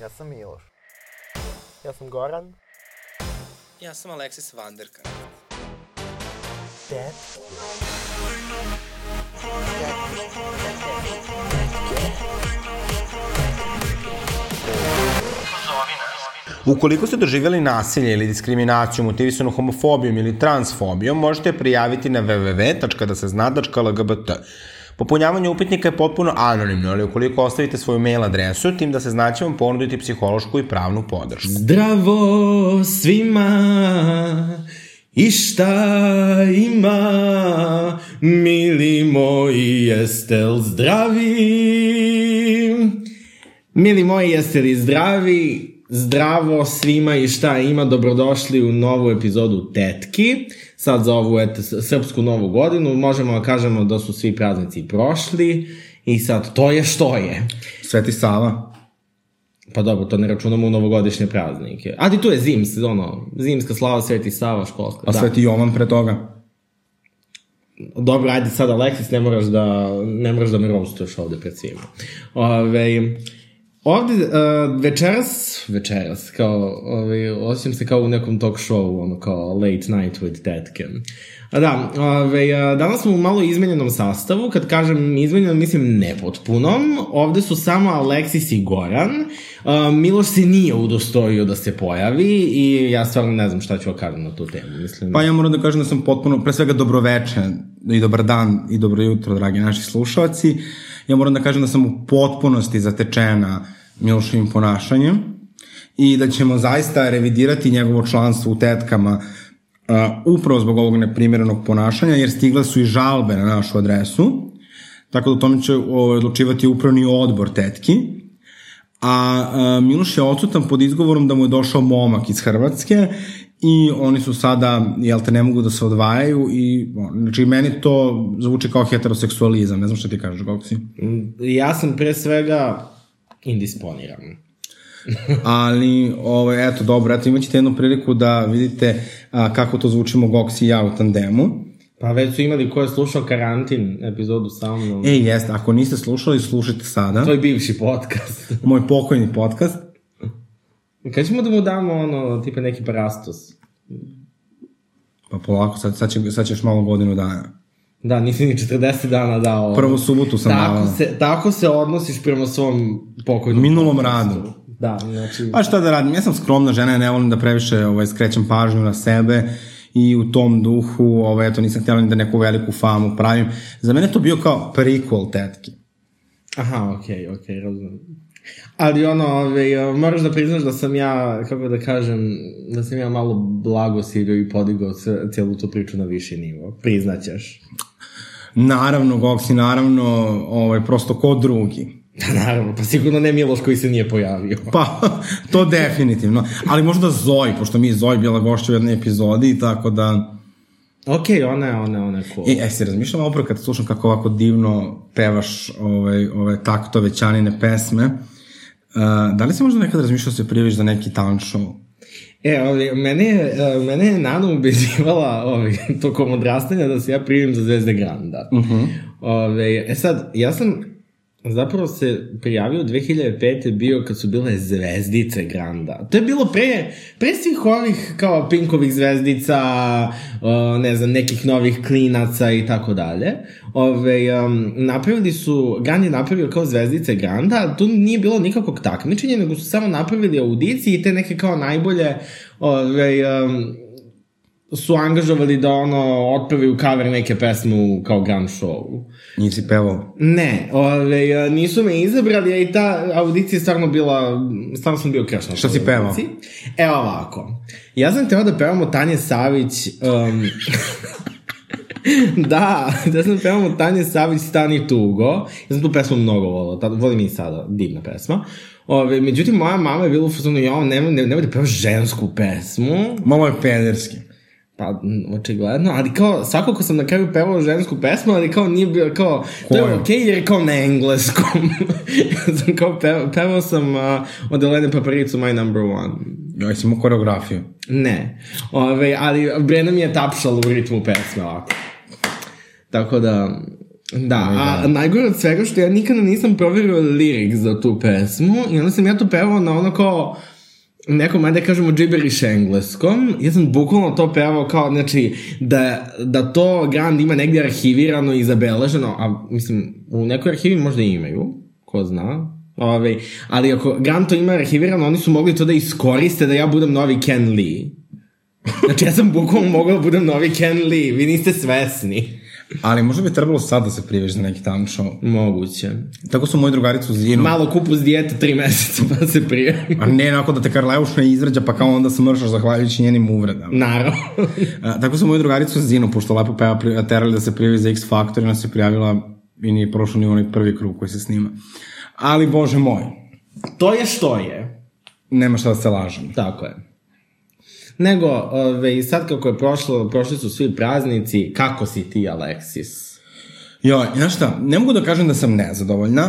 Ja sam Miloš. Ja sam Goran. Ja sam Aleksis Vanderka. Dad. Ukoliko ste doživjeli nasilje ili diskriminaciju motivisanu homofobijom ili transfobijom, možete prijaviti na www.dasezna.lgbt. Popunjavanje upitnika je potpuno anonimno, ali ukoliko ostavite svoju mail adresu, tim da se znaće vam ponuditi psihološku i pravnu podršku. Zdravo svima i šta ima, mili moji, jeste li zdravi? Mili moji, jeste li zdravi? Zdravo svima i šta ima, dobrodošli u novu epizodu Tetki. Sad za ovu et, srpsku novu godinu možemo da kažemo da su svi praznici prošli i sad to je što je. Sveti Sava. Pa dobro, to ne računamo u novogodišnje praznike. A ti tu je zims, ono, zimska slava Sveti Sava školska. A Sveti Jovan pre toga. Dobro, ajde sad Aleksis, ne moraš da, ne moraš da me roastuješ ovde pred svima. Ove, ovde uh, večeras, večeras, kao, ove, osjećam se kao u nekom talk show, ono kao late night with tetke. A da, ove, a, danas smo u malo izmenjenom sastavu, kad kažem izmenjenom, mislim nepotpunom. Ovde su samo Aleksis i Goran. A, Miloš se nije udostojio da se pojavi i ja stvarno ne znam šta ću kažem na tu temu. Mislim, Pa ja moram da kažem da sam potpuno, pre svega dobroveče i dobar dan i dobro jutro, dragi naši slušalci. Ja moram da kažem da sam u potpunosti zatečena Miloševim ponašanjem i da ćemo zaista revidirati njegovo članstvo u tetkama uh, upravo zbog ovog neprimjerenog ponašanja, jer stigle su i žalbe na našu adresu, tako da o tome će odlučivati upravni odbor tetki. A uh, Miloš je odsutan pod izgovorom da mu je došao momak iz Hrvatske i oni su sada, jel te, ne mogu da se odvajaju i, znači, meni to zvuči kao heteroseksualizam, ne znam šta ti kažeš, Goksi. ja sam pre svega indisponiran. Ali, ovaj, eto, dobro, eto, imaćete jednu priliku da vidite a, kako to zvučimo Goksi i ja u tandemu. Pa već su imali ko je slušao karantin epizodu sa mnom. E, jeste, ako niste slušali, slušajte sada. To je bivši podcast. Moj pokojni podcast. Kad ćemo da mu damo ono, tipa neki parastos? Pa polako, sad, sad, će, sad ćeš malo godinu dana. Da, nisi ni 40 dana dao. Prvu subotu sam tako dala. se, tako se odnosiš prema svom pokojnom Minulom radu. Da, znači... Pa šta da radim, ja sam skromna žena, ja ne volim da previše ovaj, skrećem pažnju na sebe i u tom duhu, ovaj, eto, nisam htjela ni da neku veliku famu pravim. Za mene to bio kao prequel tetki. Aha, okej, okay, okej, okay, razumem. Ali ono, ove, moraš da priznaš da sam ja, kako da kažem, da sam ja malo blago sirio i podigao cijelu tu priču na viši nivo. Priznaćeš. Naravno, Goksi, naravno, ovaj, prosto ko drugi. Naravno, pa sigurno ne Miloš koji se nije pojavio. Pa, to definitivno. Ali možda Zoe, pošto mi je Zoe bila gošća u jednoj epizodi, tako da... Okay, ona je, ona je, ona je cool. E, e si razmišljala opro kad slušam kako ovako divno pevaš ovaj, ove taktove ćanine pesme. Uh, da li si možda nekad razmišljao da se prijaviš za neki talent show? E, ovi, mene, je, e, mene je Nana ubeđivala ovi, tokom odrastanja da se ja primim za Zvezde Granda. Uh -huh. Ove, e sad, ja sam zapravo se prijavio 2005. bio kad su bile zvezdice Granda. To je bilo pre, pre svih ovih kao Pinkovih zvezdica, ne znam, nekih novih klinaca i tako dalje. Ove, um, napravili su, Grand je napravio kao zvezdice Granda, tu nije bilo nikakvog takmičenja, nego su samo napravili audicije i te neke kao najbolje ove, um, su angažovali da ono otpevaju cover neke pesme u kao grand show. Nisi pevao? Ne, ove, nisu me izabrali, a i ta audicija je stvarno bila, stvarno sam bio krešno. Šta si pevao? Evo ovako, ja sam teo da pevamo Tanje Savić, um, da, da sam pevamo Tanje Savić Stani tugo, ja sam tu pesmu mnogo volao, tada, volim i sada, divna pesma. Ove, međutim, moja mama je bila u fazonu, ja, nemoj, nemoj da pevaš žensku pesmu. Malo je pederski. Pa, očigledno, ali kao, svako ko sam na kraju pevao žensku pesmu, ali kao nije bio, kao, to je okej okay, jer je kao na engleskom. sam kao pevao, pevao sam uh, od Elene Paparicu My Number One. Ja sam imao koreografiju. Ne, Ove, ali Brena mi je tapšala u ritmu pesme ovako. Tako da, Da, a najgore od svega što ja nikada nisam proverio lirik za tu pesmu i onda sam ja to pevao na ono kao nekom, ajde kažemo, gibberish engleskom. Ja sam bukvalno to pevao kao, znači, da, da to Grand ima negdje arhivirano i zabeleženo, a mislim, u nekoj arhivi možda imaju, ko zna, Ove, ali ako Grand to ima arhivirano, oni su mogli to da iskoriste da ja budem novi Ken Lee. Znači, ja sam bukvalno mogao da budem novi Ken Lee, vi niste svesni. Ali možda bi trebalo sad da se prijavиш za neki talent show. Moguće. Tako su moju drugaricu Zinu. Malo kupu s dijete tri meseca pa se prije. A ne, onako da te Karleuša izrađa, pa kao onda se mršaš zahvaljujući njenim uvredama. Naravno. A, tako su moju drugaricu Zinu, pošto lepo peva, terali da se prijavi za X Factor i ona se prijavila i nije prošlo ni onaj prvi krug koji se snima. Ali, bože moj, to je što je. nema šta da se lažem. Tako je. Nego, ove, i sad kako je prošlo, prošli su svi praznici, kako si ti, Aleksis? Joj, znaš šta, ne mogu da kažem da sam nezadovoljna,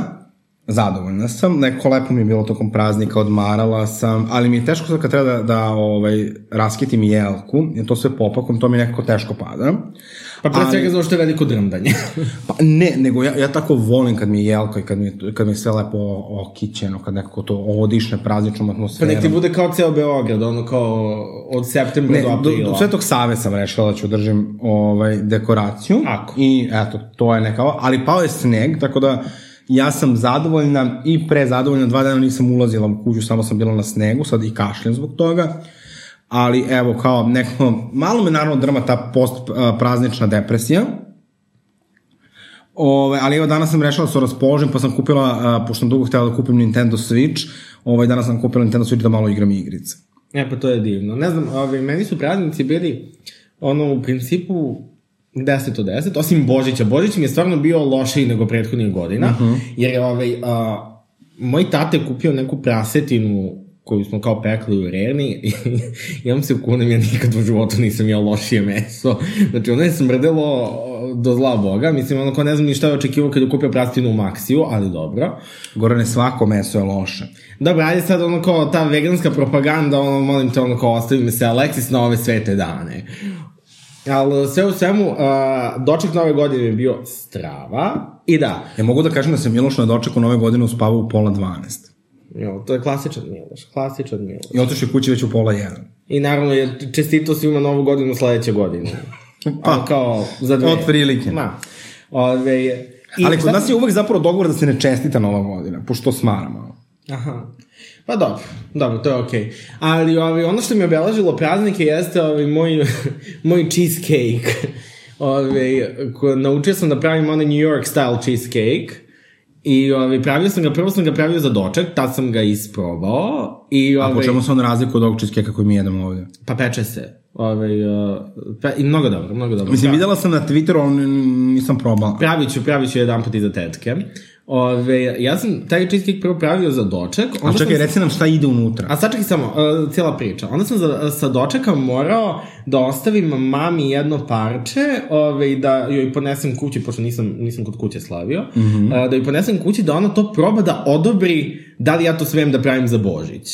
zadovoljna sam, neko lepo mi je bilo tokom praznika, odmarala sam, ali mi je teško sad kad treba da, da ovaj, raskitim jelku, jer to sve popakom, to mi nekako teško pada. Pa pre svega zato što je veliko drmdanje. Pa ne, nego ja, ja tako volim kad mi je jelka i kad mi, je- kad mi je sve lepo okićeno, kad nekako to odišne prazničnom pa atmosferom. nek ti bude kao ceo Beograd, ono kao od septembra Ne, do do, aprila. do Svetog Save sam rešila da ću držim ovaj, dekoraciju. Ako. I eto, to je neka... Ali pao je sneg, tako da ja sam zadovoljna i prezadovoljna. Dva dana nisam ulazila u kuću, samo sam bila na snegu, sad i kašljem zbog toga. Ali evo, kao neko... Malo me naravno drma ta post a, praznična depresija. Ove, ali evo danas sam rešila da se raspoložim, pa sam kupila, a, pošto sam dugo htela da kupim Nintendo Switch, ovaj, danas sam kupila Nintendo Switch da malo igram igrice. E, pa to je divno. Ne znam, ovi, meni su praznici bili, ono, u principu, 10 od 10, osim Božića. Božić mi je stvarno bio lošiji nego prethodnih godina, uh -huh. jer je ovaj, a, moj tate kupio neku prasetinu koju smo kao pekli u Reni i ja vam se kunem, ja nikad u životu nisam jeo lošije meso. Znači, ono je smrdelo do zla boga. Mislim, ono ko ne znam ni šta je očekivao kad je kupio prasetinu u Maksiju, ali dobro. Gorane, svako meso je loše. Dobro, ajde sad ono kao ta veganska propaganda, ono, molim te, ono kao ostavi me se Aleksis na ove svete dane. Ali sve u svemu, uh, doček nove godine je bio strava i da, Ja mogu da kažem da se Miloš na dočeku nove godine uspavao u pola 12. jo, to je klasičan Miloš, klasičan Miloš. I otišao kući već u pola 1. I naravno je čestito svima novu godinu sledeće godine. Pa, kao za dve. Otprilike. Ma. Ove, i Ali kod nas je uvek zapravo dogovor da se ne čestita nova godina, pošto to smaramo. Aha. Pa dobro, dobro, to je okej. Okay. Ali ovaj, ono što mi je obeležilo praznike jeste ovaj, moj, moj cheesecake. Ko, naučio sam da pravim onaj New York style cheesecake. I ovaj, pravio sam ga, prvo sam ga pravio za doček, tad sam ga isprobao. I, A ovaj, po čemu se on razlikuje od ovog cheesecake koji mi jedemo ovde? Pa peče se. Ovaj, uh, pe, I mnogo dobro, mnogo dobro. Mislim, videla sam na Twitteru, ali nisam probala. Pravit ću, pravit ću jedan put i za tetke. Ove, ja sam taj cheesecake prvo pravio za doček. A onda čekaj, sam- reci nam šta ide unutra. A sad čekaj samo, uh, cijela priča. Onda sam za, sa dočeka morao da ostavim mami jedno parče ove, i da joj ponesem kući, pošto nisam, nisam kod kuće slavio, mm -hmm. uh, da joj ponesem kući da ona to proba da odobri da li ja to smem da pravim za Božić.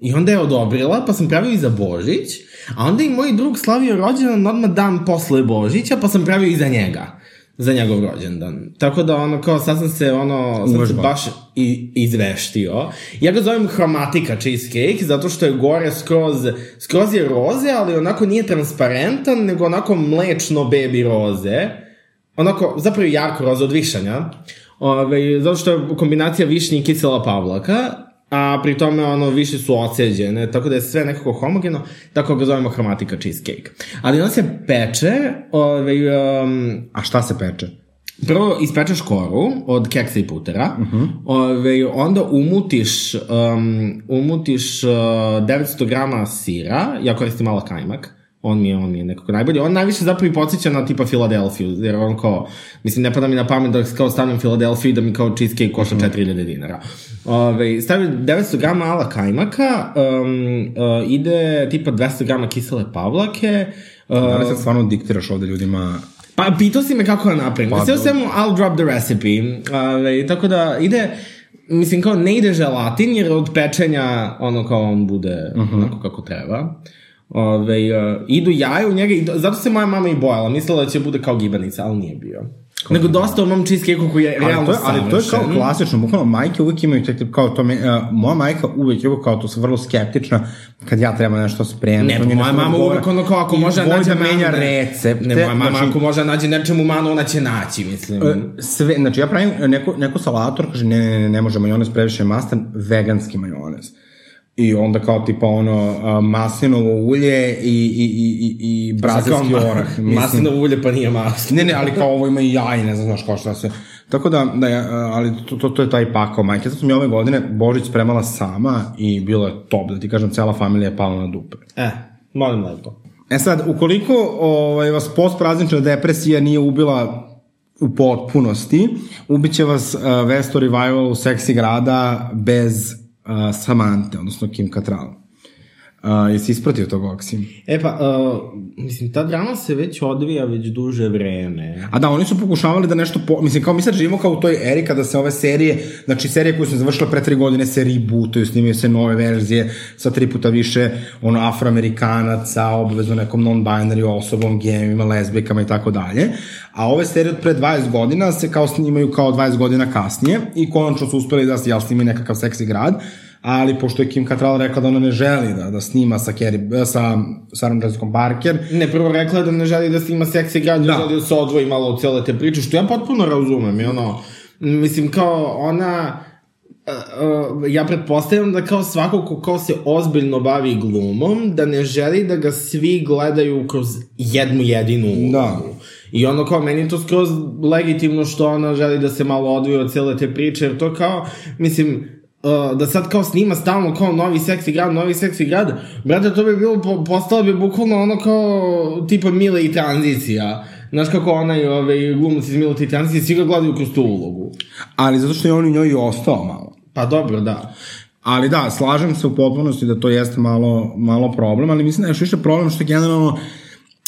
I onda je odobrila, pa sam pravio i za Božić, a onda i moj drug slavio rođendan odmah dan posle Božića, pa sam pravio i za njega za njegov rođendan. Tako da ono kao sad sam se ono sad se baš i, izveštio. Ja ga zovem hromatika cheesecake zato što je gore skroz skroz je roze, ali onako nije transparentan, nego onako mlečno baby roze. Onako, zapravo jarko roze od višanja. Ove, zato što je kombinacija višnje i kisela pavlaka, a pri tome ono više su oceđene, tako da je sve nekako homogeno, tako ga zovemo hromatika cheesecake. Ali on se peče, ovaj, um, A šta se peče? Prvo ispečeš koru od keksa i putera, uh -huh. ove, onda umutiš, um, umutiš uh, 900 grama sira, ja koristim mala kajmak, on mi je, on mi je nekako najbolji. On najviše zapravo i podsjeća na tipa Filadelfiju, jer on kao, mislim, ne pada mi na pamet da kao stavim Filadelfiju i da mi kao cheesecake košta 4000 dinara. Ove, stavim 900 grama ala kajmaka, um, uh, ide tipa 200 grama kisele pavlake, uh, Da li sad stvarno diktiraš ovde ljudima Pa pitao si me kako da napravim. Pa, Sve svemu, I'll drop the recipe. Ove, tako da ide, mislim kao ne ide želatin, jer od pečenja ono kao on bude uh -huh. onako kako treba. Ove, uh, idu jaja u njega, i do- zato se moja mama i bojala. Mislila da će bude kao gibanica, ali nije bio. Nego dosta o mom cheesecake-u koji je Ali realno to, je, ali to je kao klasično, bukvalno majke uvijek imaju taj tip, kao to me, uh, moja majka uvijek je uvijek kao to vrlo skeptična kad ja treba nešto spremiti. Ne, pa moja mama odgovara. uvek ono kao ako može da nađe da menja ne. recepte. Ne, moja mama znači, ako može da nađe nečemu manu, ona će naći, mislim. E, sve, znači ja pravim neku, neku salatu, on kaže ne, ne, ne, ne može majonez previše mastan, veganski majonez. I onda kao tipa ono maslinovo ulje i, i, i, i, i brazilski orah. Mislim. Maslinovo ulje pa nije masno. Ne, ne, ali kao ovo ima i jaj, ne znam, znaš kao šta se... Tako da, da je, ali to, to, to je taj pakao majke. Sad sam ja ove godine Božić spremala sama i bilo je top, da ti kažem, cela familija je pala na dupe. E, molim lepo. E sad, ukoliko ovaj, vas postpraznična depresija nije ubila u potpunosti, ubiće vas uh, Vesto Revival u seksi grada bez Samante, odnosno Kim Cattrall. Uh, jesi ispratio tog Oksim? E pa, uh, mislim, ta drama se već odvija već duže vreme. A da, oni su pokušavali da nešto, po, mislim, kao mi sad živimo kao u toj eri kada se ove serije, znači serije koje su završile pre tri godine se rebootuju, snimaju se nove verzije sa tri puta više ono, afroamerikanaca, obavezno nekom non-binary osobom, gejevima, lesbijkama i tako dalje. A ove serije od pre 20 godina se kao snimaju kao 20 godina kasnije i konačno su uspeli da se jel, snimi nekakav seksi grad, ali pošto je Kim Cattrall rekla da ona ne želi da, da snima sa, Kerry, sa Sarah Jessica Parker, Ne, prvo rekla da ne želi da snima seksi grad, da. Želi da se odvoji malo od cele te priče, što ja potpuno razumem, i ono, mislim, kao ona, uh, uh, ja pretpostavljam da kao svako ko kao se ozbiljno bavi glumom, da ne želi da ga svi gledaju kroz jednu jedinu ulogu. Da. I ono kao, meni je to skroz legitimno što ona želi da se malo odvoji od cele te priče, jer to kao, mislim, uh, da sad kao snima stalno kao novi seksi grad, novi seksi grad, brate, to bi bilo, po, postalo bi bukvalno ono kao tipa Mile i tranzicija. Znaš kako onaj ovaj, glumac iz Mile i tranzicije, svi ga gledaju kroz tu ulogu. ali zato što je on u njoj i ostao malo. Pa dobro, da. Ali da, slažem se u potpunosti da to jeste malo, malo problem, ali mislim da je još više problem što je generalno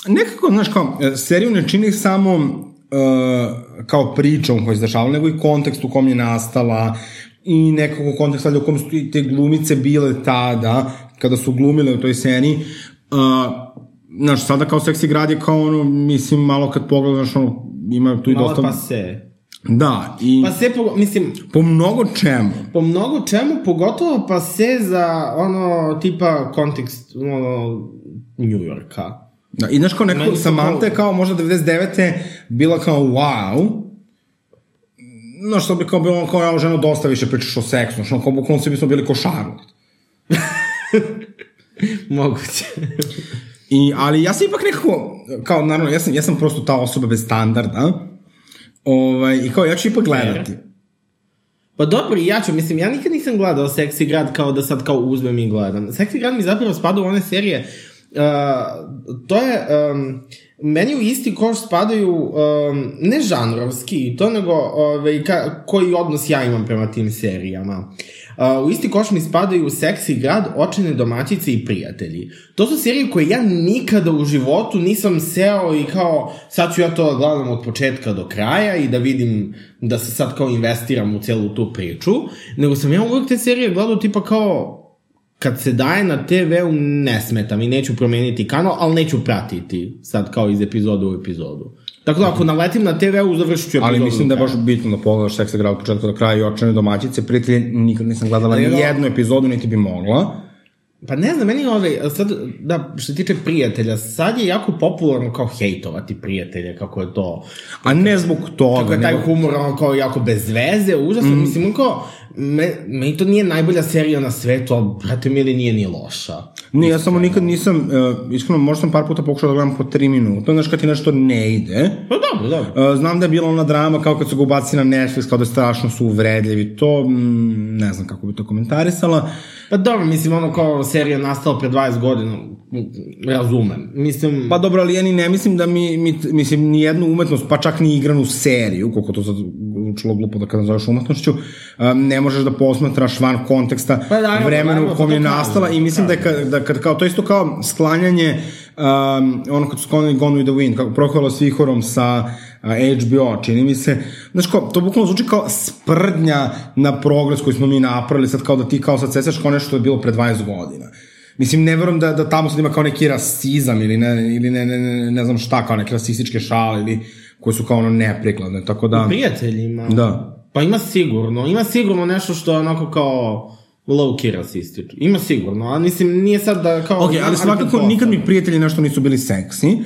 nekako, znaš, kao, e, seriju ne čini samo uh, kao pričom koja je izdešavala, nego i kontekst u kom je nastala i nekako kontekst valjda u kom su te glumice bile tada, kada su glumile u toj seriji. Uh, znaš, sada kao seksi grad je kao ono, mislim, malo kad pogledaš, ono, ima tu i Malo dosta... pa se. Da, i Pa se, po, mislim, po mnogo čemu. po mnogo čemu, pogotovo pa se za ono tipa kontekst ono, New Yorka. Da, I znaš kao neko, Samantha kao možda 99. bila kao wow, no što bi kao bilo kao ja ženo dosta više pričaš o seksu, što kao bukvalno svi bismo bili ko Charlotte. Moguće. I, ali ja sam ipak nekako, kao naravno, ja sam, ja sam prosto ta osoba bez standarda, ovaj, i kao ja ću ipak gledati. Pa dobro, ja ću, mislim, ja nikad nisam gledao Seksi grad kao da sad kao uzmem i gledam. Seksi grad mi zapravo spada u one serije, uh, to je, um, meni u isti koš spadaju, um, ne žanrovski, to nego ove, ka, koji odnos ja imam prema tim serijama. Uh, u isti koš mi spadaju Seksi grad, Očene domaćice i Prijatelji. To su serije koje ja nikada u životu nisam seo i kao sad ću ja to da gledam od početka do kraja i da vidim da se sad kao investiram u celu tu priču, nego sam ja uvek te serije gledao tipa kao kad se daje na TV-u ne smeta mi, neću promeniti kanal, ali neću pratiti sad kao iz epizodu u epizodu. Tako da ako naletim na TV-u, završit ću epizodu. Ali mislim da je baš bitno da pogledaš Seksa grad od početka do kraja i očene domaćice, prijatelje, nikad nisam gledala ni jednu epizodu, niti bi mogla. Pa ne znam, meni ovaj, sad, da, što se tiče prijatelja, sad je jako popularno kao hejtovati prijatelje, kako je to, A ne zbog toga. kako je taj humor ono kao jako bez veze, užasno, mm. mislim, on kao, me, meni to nije najbolja serija na svetu, ali, brate, mili, nije ni loša. Ne, ja samo nikad nisam, uh, iskreno, možda sam par puta pokušao da gledam po tri minuta, znaš kad ti nešto ne ide. Pa dobro, dobro. Uh, znam da je bila ona drama kao kad su ga ubacili na Netflix, kao da je strašno su uvredljivi, to mm, ne znam kako bi to komentarisala. Pa dobro, mislim, ono kao serija nastala pre 20 godina, razumem. Mislim, Pa dobro, ali ja ni ne mislim da mi, mi mislim, ni jednu umetnost, pa čak ni igranu seriju, koliko to sad učilo glupo da kada nazoveš umetnošću, um, ne možeš da posmatraš van konteksta Pa naravno, vremena u kom je kažem, nastala i mislim da je kad, da kad kao, to isto kao sklanjanje um, ono kad su sklonili Gone with the Wind, kako prohvala s vihorom sa uh, HBO, čini mi se, znaš kao, to bukvalno zvuči kao sprdnja na progres koji smo mi napravili, sad kao da ti kao sad sećaš kao nešto što je bilo pre 20 godina. Mislim, ne verujem da, da tamo sad ima kao neki rasizam ili ne, ili ne, ne, ne, ne znam šta, kao neke rasističke šale ili koje su kao ono neprikladne, tako da... Prijateljima? Da. Pa ima sigurno, ima sigurno nešto što je onako kao low key rasistično. Ima sigurno, ali mislim nije sad da kao... Ok, ali svakako nikad mi prijatelji nešto nisu bili seksi,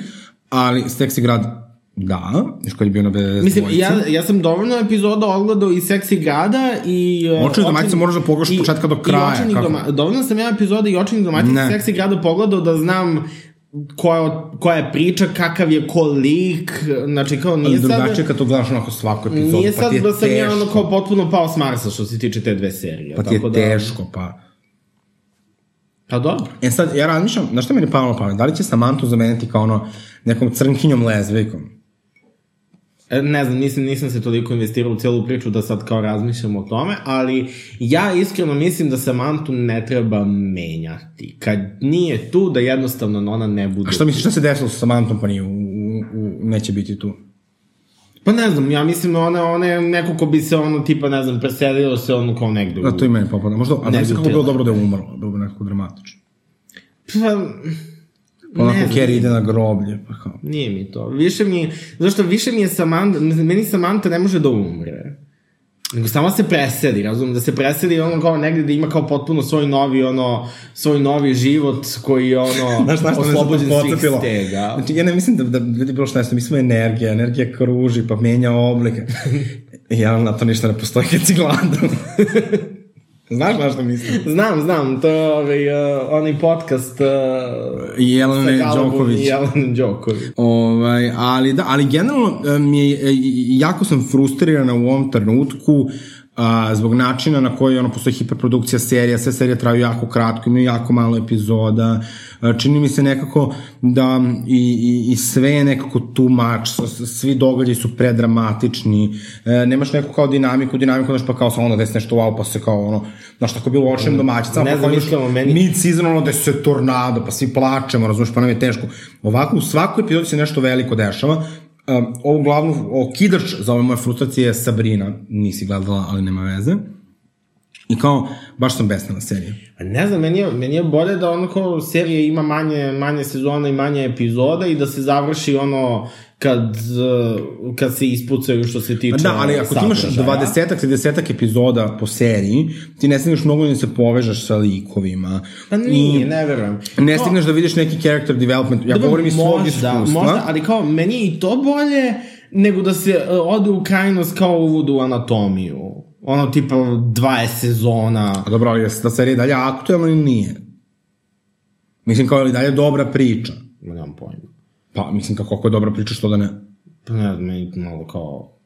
ali seksi grad da, još kad je bio na BDS Mislim, ja, ja sam dovoljno epizoda odgledao i Seksi grada i... uh, Očenih domaćica moraš da pogledaš od početka do kraja, I doma, dovoljno sam ja epizoda i očenih domaćica Seksi grada pogledao da znam koja, koja je priča, kakav je ko lik, znači kao Ali nije sad... drugačije kad to gledaš onako svaku epizodu, Nije pa sad ti je da sam ja ono kao potpuno pao s Marsa što se tiče te dve serije. Pa ti je tako da- teško, pa... Pa dobro. E sad, ja razmišljam, znaš šta meni je palo na pamet? Da li će Samantu zameniti kao ono nekom crnkinjom lezvijkom? E, Ne znam, nisam, nisam se toliko investirao u celu priču da sad kao razmišljam o tome, ali ja iskreno mislim da Samantu ne treba menjati. Kad nije tu, da jednostavno ona ne bude... A šta misliš šta se desilo sa Samantom pa nije, u, u, u, neće biti tu? Pa ne znam, ja mislim ona, ona je neko ko bi se ono tipa, ne znam, preselio se ono kao negde. Da, to i meni popada. Možda, a Ne ne bi kako bilo dobro da je umrlo, bilo bi nekako dramatično. Pa, Pa Ne znam. Carrie ide na groblje, pa kao. nije mi to. Više mi, zašto više mi je Samanta, meni Samanta ne može da umre. Nego samo se preseli, razumem, da se preseli ono kao negde da ima kao potpuno svoj novi, ono, svoj novi život koji je ono, Znaš, znaš oslobođen svih stega. Znači, ja ne mislim da, da ljudi bilo šta nešto, mi smo energija, energija kruži, pa menja oblike. ja na to ništa ne postoji kad si gladan. Znaš na što mislim? Znam, znam, to je ovaj, uh, onaj podcast uh, I Jelene Đoković. Jelene Đoković. Ovaj, ali da, ali generalno e, mi je, jako sam frustrirana u ovom trenutku a, zbog načina na koji ono postoji hiperprodukcija serija, sve serije traju jako kratko, imaju jako malo epizoda, čini mi se nekako da i, i, i sve je nekako s- s- svi događaji su predramatični, e, nemaš neku kao dinamiku, dinamiku, znaš pa kao samo onda desi nešto wow, pa se kao ono, znaš tako je bilo u očnim domaćicama, Ne pa znam, kao iskreno, meni- mid season ono da se tornado, pa svi plačemo, razumiješ, pa nam je teško. Ovako, u svakoj epizodi se nešto veliko dešava. Um, ovu glavnu okidač za ove moje frustracije je Sabrina, nisi gledala, ali nema veze. I kao, baš sam besna na seriji. Pa Ne znam, meni je, meni je bolje da ono kao serija ima manje, manje sezona i manje epizoda i da se završi ono kad, uh, kad se ispucaju što se tiče Da, ali ako ti imaš sadržaja. 20 30 epizoda po seriji, ti ne stigneš mnogo da se povežeš sa likovima. Pa nije, I ne verujem. Ne stigneš da vidiš neki character development. Ja Dobro, govorim iz svog iskustva. Možda, ali kao, meni i to bolje nego da se uh, ode u krajnost kao uvodu u anatomiju. Ono tipa 20 sezona. A dobro, ali je ta serija dalje aktuelna ili nije? Mislim, kao je li dalje dobra priča? Ma nemam pojma. Pa, mislim, kako ako je dobra priča, što da ne? Pa ne znam, meni malo kao...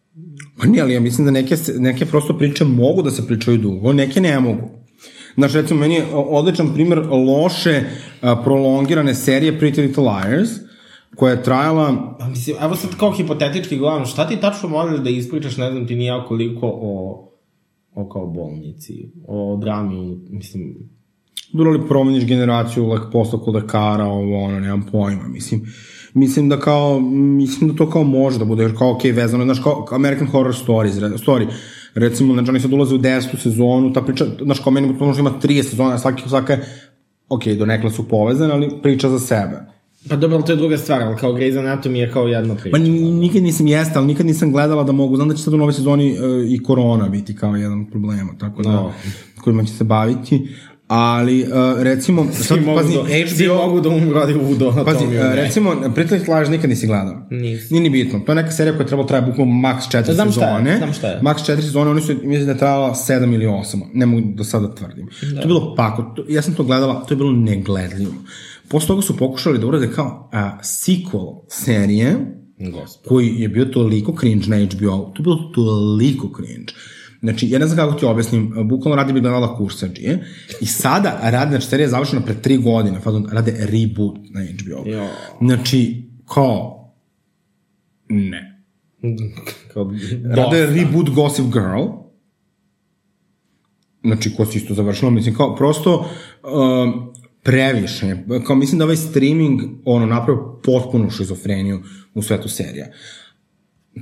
Pa nije, ali ja mislim da neke, neke prosto priče mogu da se pričaju dugo, neke ne mogu. Znaš, recimo, meni je odličan primjer loše a, prolongirane serije Pretty Little Liars, koja je trajala, Pa mislim, evo sad kao hipotetički gledam, šta ti tačno možeš da ispričaš, ne znam ti nija koliko o, o kao bolnici, o drami, mislim, dobro li promeniš generaciju lek, posla kod lekara, ovo, ono, nemam pojma, mislim. Mislim da kao, mislim da to kao može da bude, jer kao, okej, vezano, znaš, kao American Horror Stories, story, recimo, znači, oni sad ulaze u desetu sezonu, ta priča, znaš, kao meni možda ima 30 sezona, svaki, svaka je, okej, do nekle su povezane, ali priča za sebe. Pa dobro, to je druga stvar, ali kao Grey's Anatomy je kao jedna priča. Pa ni- nikad nisam jeste, ali nikad nisam gledala da mogu, znam da će sad u novoj sezoni e, i korona biti kao jedan od problema, tako da, No. kojima će se baviti, ali e, recimo, sad, Svi mogu, pazi, da, svi HBO mogu da umru radi u Pazi, anatomiju. e, recimo, Pretty Little Liars nikad nisi gledao. Nisam. Nije ni bitno. To je neka serija koja je trebala traje bukvalno max 4 Znam šta je, sezone. znam šta je. Max 4 sezone, oni su, mislim da je trajala 7 ili 8. Ne mogu do sada tvrdim. Da. To je bilo pako. To, ja sam to gledala, to je bilo negledljivo. Posle toga su pokušali da urade kao a, sequel serije, Gospod. koji je bio toliko cringe na HBO, to je bilo toliko cringe. Znači, ja ne znam kako ti objasnim, bukvalno radi bi gledala kursađije i sada radi, znači, serija je završena pre tri godine, fazon, rade reboot na HBO. Jo. Znači, kao, ne. Kao, Rade reboot Gossip Girl, znači, ko si isto završila, mislim, kao, prosto, um, previše. Kao, mislim da ovaj streaming, ono, napravio potpunu šizofreniju u svetu serija.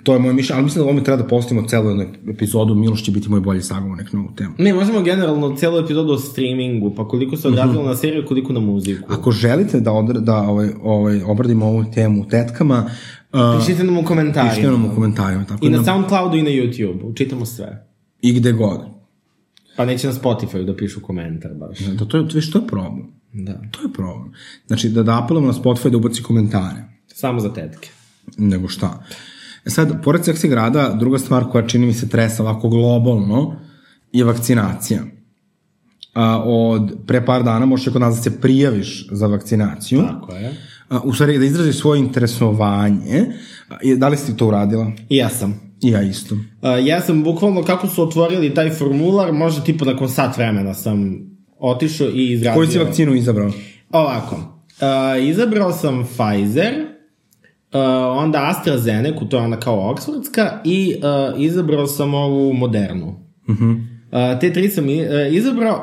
To je moje mišljenje, ali mislim da ovome treba da postavimo celu jednu epizodu, Miloš će biti moj bolji sagovornik na ovu temu. Ne, možemo generalno cijelu epizodu o streamingu, pa koliko se odrazilo na seriju, koliko na muziku. Ako želite da, odr, da ovaj, ovaj, obradimo ovu temu tetkama, uh, Pišite nam u komentarima. pišite nam u komentarima. Tako I na da- Soundcloudu i na YouTube. Čitamo sve. I gde god. Pa neće na Spotify da pišu komentar baš. Da, to je, to, to je problem. Da. To je problem. Znači, da, da apelujemo na Spotify da ubaci komentare. Samo za tetke. nego šta. E sad, pored seksi grada, druga stvar koja čini mi se tresa ovako globalno je vakcinacija. A, od pre par dana možeš kod nas da se prijaviš za vakcinaciju. Tako je. A, u stvari da izraziš svoje interesovanje. A, da li si to uradila? I ja sam. I ja isto. Uh, ja sam bukvalno, kako su otvorili taj formular, možda tipa nakon sat vremena sam otišao i izradio. Koju si vakcinu izabrao? Ovako, uh, izabrao sam Pfizer, uh, onda AstraZeneca, to je ona kao Oxfordska, i uh, izabrao sam ovu Modernu. Uh -huh. Uh, te tri sam izabrao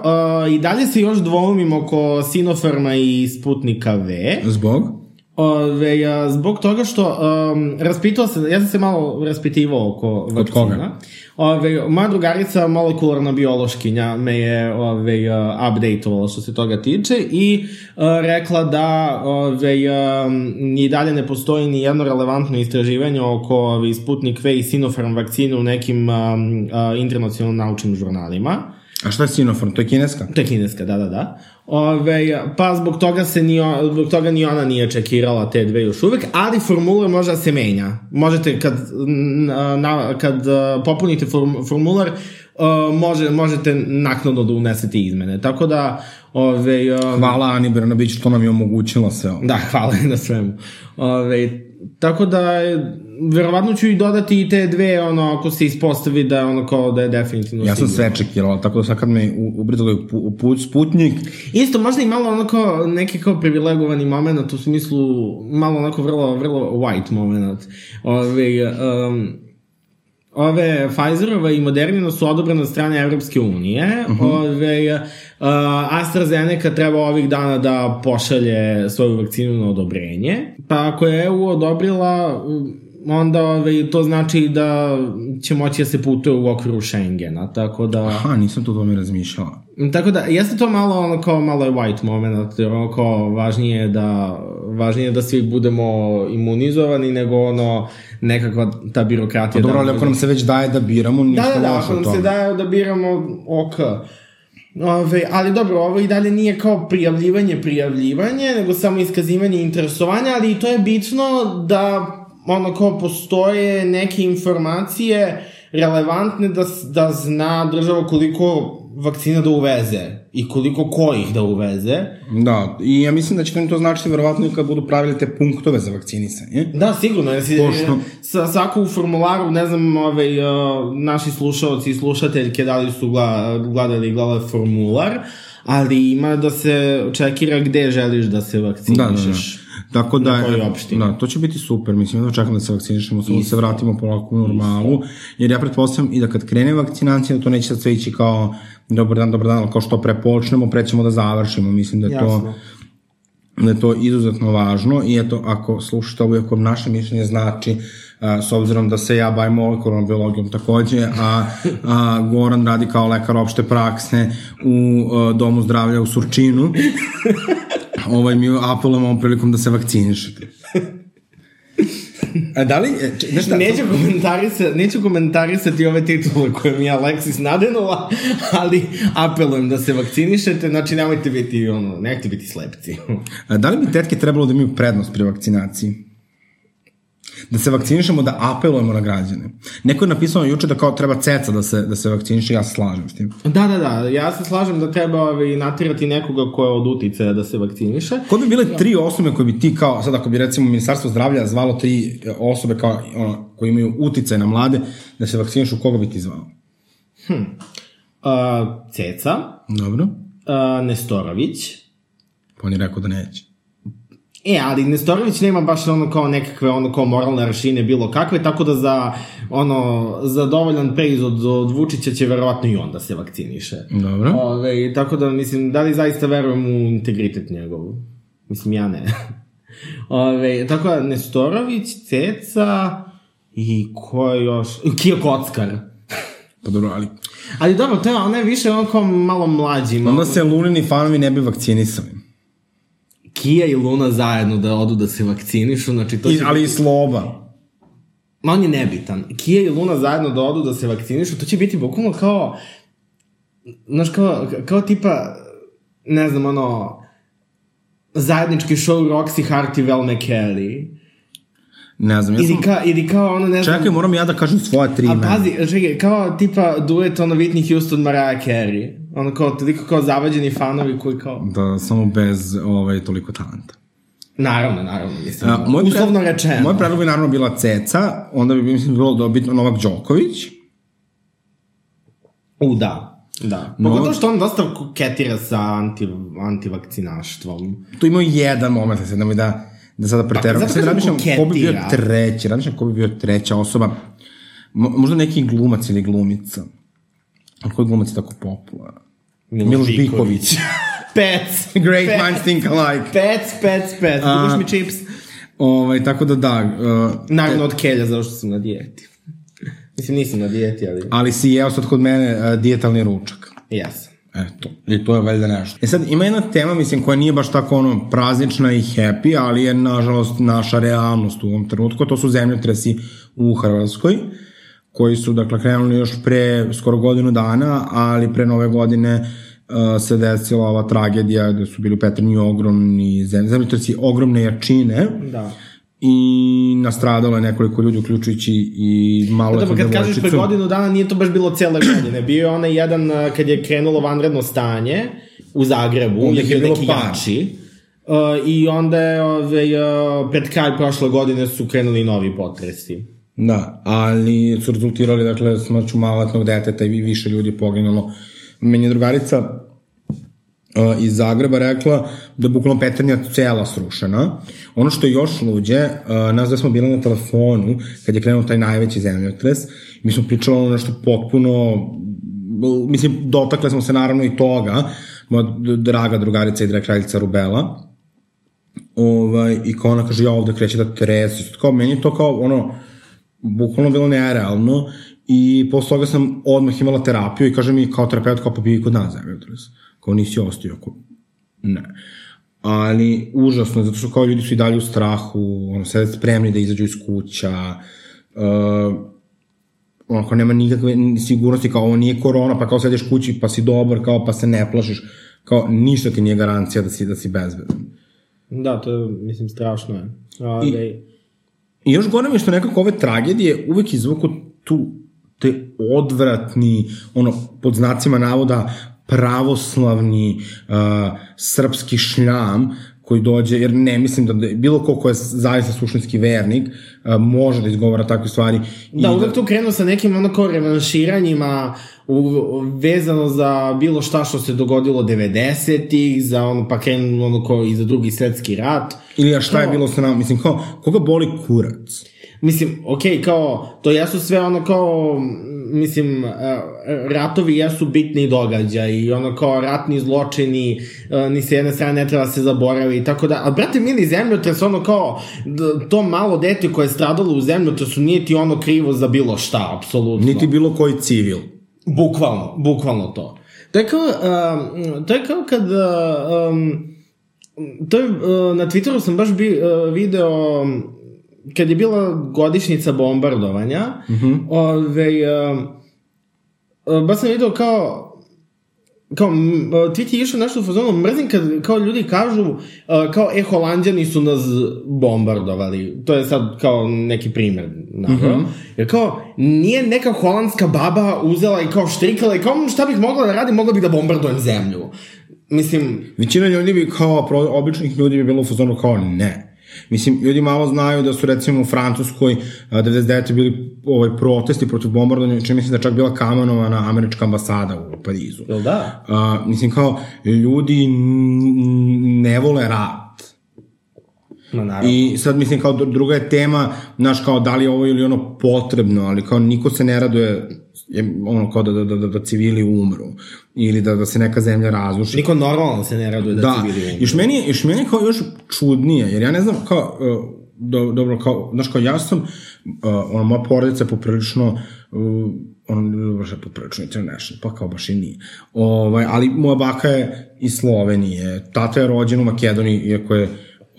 uh, i dalje se još dvoumim oko Sinopharma i Sputnika V. Zbog? Ove, a, zbog toga što um, raspitao se, ja sam se malo raspitivao oko vakcina. koga? Ove, moja drugarica, molekularna biološkinja, me je ove, uh, updateovala što se toga tiče i uh, rekla da ove, um, i dalje ne postoji ni jedno relevantno istraživanje oko ove, Sputnik V i Sinopharm vakcine u nekim um, uh, internacionalnim naučnim žurnalima. A šta je Sinopharm? To je kineska? To je kineska, da, da, da. Ove, pa zbog toga, se ni, zbog toga ni ona nije čekirala te dve još uvek, ali formular može da se menja. Možete kad, na, kad a, popunite form, formular, a, može, možete naknadno da unesete izmene. Tako da, ove, a, Hvala Ani Brnabić što nam je omogućila sve ovo. Da, hvala na svemu. Ove, tako da, e, verovatno ću i dodati i te dve, ono, ako se ispostavi da je ono kao da je definitivno Ja sam sve čekirala, tako da sad kad me u- ubrizalo u pu- u put Sputnik, Isto možda i malo onako neki kao privilegovani moment u smislu malo onako vrlo, vrlo white moment. Ove, um, ove Pfizerova i Modernina su odobrene od strane Evropske unije. Uh -huh. Ove, uh, AstraZeneca treba ovih dana da pošalje svoju vakcinu na odobrenje. Pa ako je EU odobrila, um, onda ove, to znači da će moći da se putuje u okviru Schengena. Tako da... aha, nisam to tome razmišljala. Tako da, jeste to malo ono kao malo je white moment, jer ono kao važnije je da, važnije je da svi budemo imunizovani nego ono nekakva ta birokratija. Pa dobro, da ali ako nam se već daje da biramo, da, ništa da, da, loše ako nam se daje da biramo ok. Ove, ali dobro, ovo i dalje nije kao prijavljivanje, prijavljivanje, nego samo iskazivanje interesovanja, ali i to je bitno da ono kao postoje neke informacije relevantne da, da zna država koliko vakcina da uveze i koliko kojih da uveze. Da, i ja mislim da će to značiti verovatno i kad budu pravili te punktove za vakcinisanje. Da, sigurno, jer si, Pošto- sa, svako u formularu, ne znam, ovaj, uh, naši slušalci i slušateljke da li su gla, gledali i gledali formular, ali ima da se čekira gde želiš da se Da, da, da. Tako da, da, to će biti super, mislim, da čekam da se vakcinišemo, samo da se vratimo polako u normalu, jer ja pretpostavljam i da kad krene vakcinacija, da to neće sad sve ići kao dobar dan, dobar dan, ali kao što pre počnemo, pre ćemo da završimo, mislim da je to Jasno. da je to izuzetno važno i eto, ako slušate ovo, ako naše mišljenje znači, a, s obzirom da se ja bavim molekularnom biologijom takođe, a, a Goran radi kao lekar opšte prakse u a, Domu zdravlja u Surčinu, ovaj, mi apelujemo ovom prilikom da se vakcinišete. A da li, e, če- znaš šta, Neću, komentarisati, neću komentarisati ove titule koje mi je Alexis nadenula, ali apelujem da se vakcinišete, znači nemojte biti, ono, nemojte biti slepci. a da li bi tetke trebalo da imaju prednost pri vakcinaciji? Da se vakcinišemo, da apelujemo na građane. Neko je napisao juče da kao treba ceca da se, da se vakciniše, ja se slažem s tim. Da, da, da, ja se slažem da treba ovaj, natirati nekoga ko je od uticaja da se vakciniše. Ko bi bile tri osobe koje bi ti kao, sad ako bi recimo Ministarstvo zdravlja zvalo tri osobe kao, ono, koji imaju uticaj na mlade, da se vakcinišu, koga bi ti zvao? Uh, Ceca, Dobro. uh, Nestorović, Pa on je rekao da neće. E, ali Nestorović nema baš ono kao nekakve ono kao moralne rašine bilo kakve, tako da za ono, za dovoljan pejz od, od Vučića će verovatno i on da se vakciniše. Dobro. Ove, tako da, mislim, da li zaista verujem u integritet njegov? Mislim, ja ne. Ove, tako da, Nestorović, Ceca I ko je još... Kija Kockar. Pa dobro, ali... Ali dobro, to je, ona je više on kao malo mlađi. Malo... Onda se Lunini fanovi ne bi vakcinisali. Kija i Luna zajedno da odu da se vakcinišu, znači to I, će... ali i Sloba. Ma on je nebitan. Kija i Luna zajedno da odu da se vakcinišu, to će biti bukvalno kao... Znaš, kao, kao tipa, ne znam, ono, zajednički show Roxy Hart i Vel McKelly. Ne znam, ja sam... Ili, ka, ili kao ono, ne znam... Čekaj, moram ja da kažem svoje tri A imena. pazi, čekaj, kao tipa duet ono Whitney Houston, Mariah Carey. Ono kao toliko kao zavađeni fanovi koji kao... Da, samo bez ovaj, toliko talenta. Naravno, naravno, mislim. A, moj uslovno pred- rečeno. Moj predlog bi naravno bila Ceca, onda bi mislim bilo da bi Novak Đoković. U, da. Da. No. Pogotovo što on dosta koketira sa anti, antivakcinaštvom. Tu ima jedan moment, sad nemoj da, da sada preteram. zato Sad kažem razmišljam ko bi bio treći, razmišljam ko bi bio treća osoba. Mo, možda neki glumac ili glumica. A koji glumac je tako popularan? Miloš Biković. Pec. Great Pec. minds think alike. Pec, pec. A- Kupiš mi čips? Ovaj, tako da da, uh, Naravno od kelja, zato što sam na dijeti. Mislim, nisam na dijeti, ali... ali si jeo sad kod mene uh, dijetalni ručak. Jesam. Eto, i to je valjda nešto. E sad, ima jedna tema, mislim, koja nije baš tako ono praznična i happy, ali je, nažalost, naša realnost u ovom trenutku, to su zemljotresi u Hrvatskoj, koji su, dakle, krenuli još pre skoro godinu dana, ali pre nove godine uh, se desila ova tragedija da su bili u Petrinju ogromni zem, zemljotresi ogromne jačine Da. i nastradalo je nekoliko ljudi, uključujući i malo Da, pa kad kažeš pre godinu dana, nije to baš bilo cele godine. Bio je onaj jedan, a, kad je krenulo vanredno stanje u Zagrebu, Onda je bio bilo neki par. jači. Uh, I onda je, ove, uh, pred kraj prošle godine su krenuli novi potresi. Da, ali su rezultirali, dakle, smrću maloletnog deteta i više ljudi poginulo. Meni je drugarica uh, iz Zagreba rekla da je bukvalno Petrinja cela srušena. Ono što je još luđe, uh, nas da smo bili na telefonu kad je krenuo taj najveći zemljotres, mi smo pričali ono nešto potpuno mislim, dotakle smo se naravno i toga, moja draga drugarica i draga kraljica Rubela, ovaj, i kao ona kaže, ja ovde kreće da tresi, kao meni to kao, ono, bukvalno bilo nerealno i posle toga sam odmah imala terapiju i kaže mi kao terapeut kao pa bi kod nas zemljotres. Kao nisi ostio, ako ne. Ali užasno, zato što kao ljudi su i dalje u strahu, ono, sede spremni da izađu iz kuća, uh, onako nema nikakve sigurnosti, kao ovo nije korona, pa kao sediš kući pa si dobar, kao pa se ne plašiš, kao ništa ti nije garancija da si, da si bezbedan. Da, to je, mislim, strašno je. Ove, I još gore mi je što nekako ove tragedije uvek izvuku tu te odvratni, ono, pod znacima navoda, pravoslavni uh, srpski šljam koji dođe, jer ne mislim da, da bilo ko ko je zaista suštinski vernik uh, može da izgovara takve stvari. I Da, uvek tu krenu sa nekim ono kao revanširanjima u, vezano za bilo šta što se dogodilo 90-ih, za ono, pa krenu ono kao i za drugi svetski rat. Ili a šta je Kao- bilo sa nama, mislim, kao, koga boli kurac? Mislim, okej, okay, kao, to jesu sve ono kao, mislim, e, ratovi jesu bitni događaj i ono kao ratni zločini, e, ni sa jedne strane ne treba se zaboravi i tako da, a brate mili zemljotres, ono kao, to malo dete koje je stradalo u zemljotresu nije ti ono krivo za bilo šta, apsolutno. Niti bilo koji civil. Bukvalno, bukvalno to. To je kao, um, to je kao kad, uh, um, to je, uh, na Twitteru sam baš bi, uh, video, kad je bila godišnjica bombardovanja, mm -hmm. ove, um, uh, baš sam video kao, kao, uh, tweet je išao nešto u fazonu, mrzim kad kao ljudi kažu, uh, kao, e, holandjani su nas bombardovali. To je sad kao neki primer, naveo. Mm -hmm. Jer kao, nije neka holandska baba uzela i kao štrikala i kao, "Mm, šta bih mogla da radim, mogla bih da bombardujem zemlju. Mislim, Većina ljudi bi kao, običnih ljudi bi bilo u fazonu kao ne. Mislim, ljudi malo znaju da su recimo u Francuskoj a, 99. bili ovaj protesti protiv bombardovanja, čini mislim da čak bila kamenovana američka ambasada u Parizu. jel da? A, mislim kao, ljudi ne vole rat. Ma naravno. I sad mislim kao dru- druga je tema, znaš kao da li je ovo ili ono potrebno, ali kao niko se ne raduje je, ono kao da, da, da, da civili umru ili da, da se neka zemlja razruši. Niko normalno se ne raduje da, Da, civili umru. još meni, još meni kao još čudnije, jer ja ne znam kao, uh, do, dobro, kao, znaš, kao ja sam, uh, ono, moja porodica je poprilično, uh, ono, baš je poprilično international, pa kao baš i nije. Ovaj, ali moja baka je iz Slovenije, tata je rođen u Makedoniji, iako je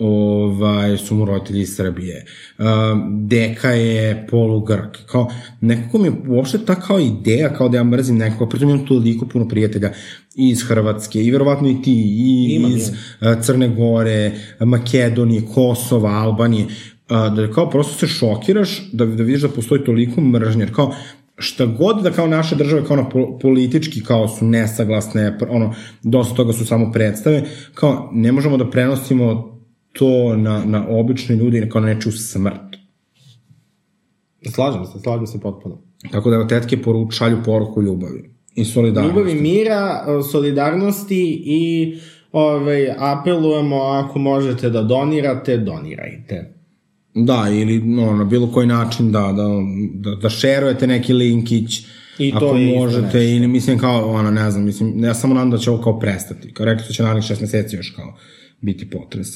ovaj, su mu roditelji iz Srbije. Um, deka je polugrk. Kao, nekako mi je uopšte ta kao ideja, kao da ja mrzim nekoga, pritom imam toliko puno prijatelja iz Hrvatske i verovatno i ti, i Imam, iz uh, Crne Gore, Makedonije, Kosova, Albanije, uh, da kao prosto se šokiraš da, da vidiš da postoji toliko mržnje, jer kao šta god da kao naše države kao na politički kao su nesaglasne, ono, dosta toga su samo predstave, kao ne možemo da prenosimo to na, na obične ljude i kao na nečiju smrt. Slažem se, slažem se potpuno. Tako da tetke poruč, šalju poruku ljubavi i solidarnosti. Ljubavi mira, solidarnosti i ovaj, apelujemo ako možete da donirate, donirajte. Da, ili no, na bilo koji način da, da, da, da šerujete neki linkić, I to ako je možete, nešto. ili mislim kao, ono, ne znam, mislim, ja samo nadam da će ovo kao prestati. Kao rekli su da će narednih šest meseci još kao biti potres.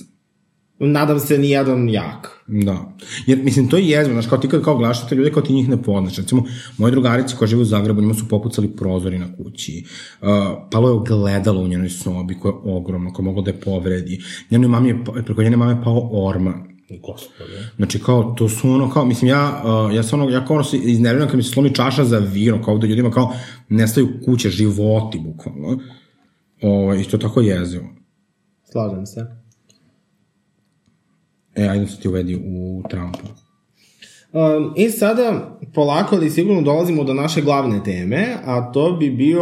Nadam se nijedan jak. Da. Jer, mislim, to je jezno, znaš, kao ti kad kao gledaš te ljude, kao ti njih ne poznaš. Recimo, moji drugarici koji žive u Zagrebu, njima su popucali prozori na kući. Uh, palo je ogledalo u njenoj sobi koje je ogromno, koje je moglo da je povredi. Njenoj mami je, pa- preko njene mame je pao orman. Gospode. Znači kao, to su ono kao, mislim ja, uh, ja sam ono, ja kao ono se iznerviram kad mi se slomi čaša za vino, kao da ljudima kao nestaju kuće, životi, bukvalno. Ovo, I to tako jezivo. Slažem se. E, ajde se ti uvedi u Trumpa. Um, I sada, polako ali sigurno dolazimo do naše glavne teme, a to bi bio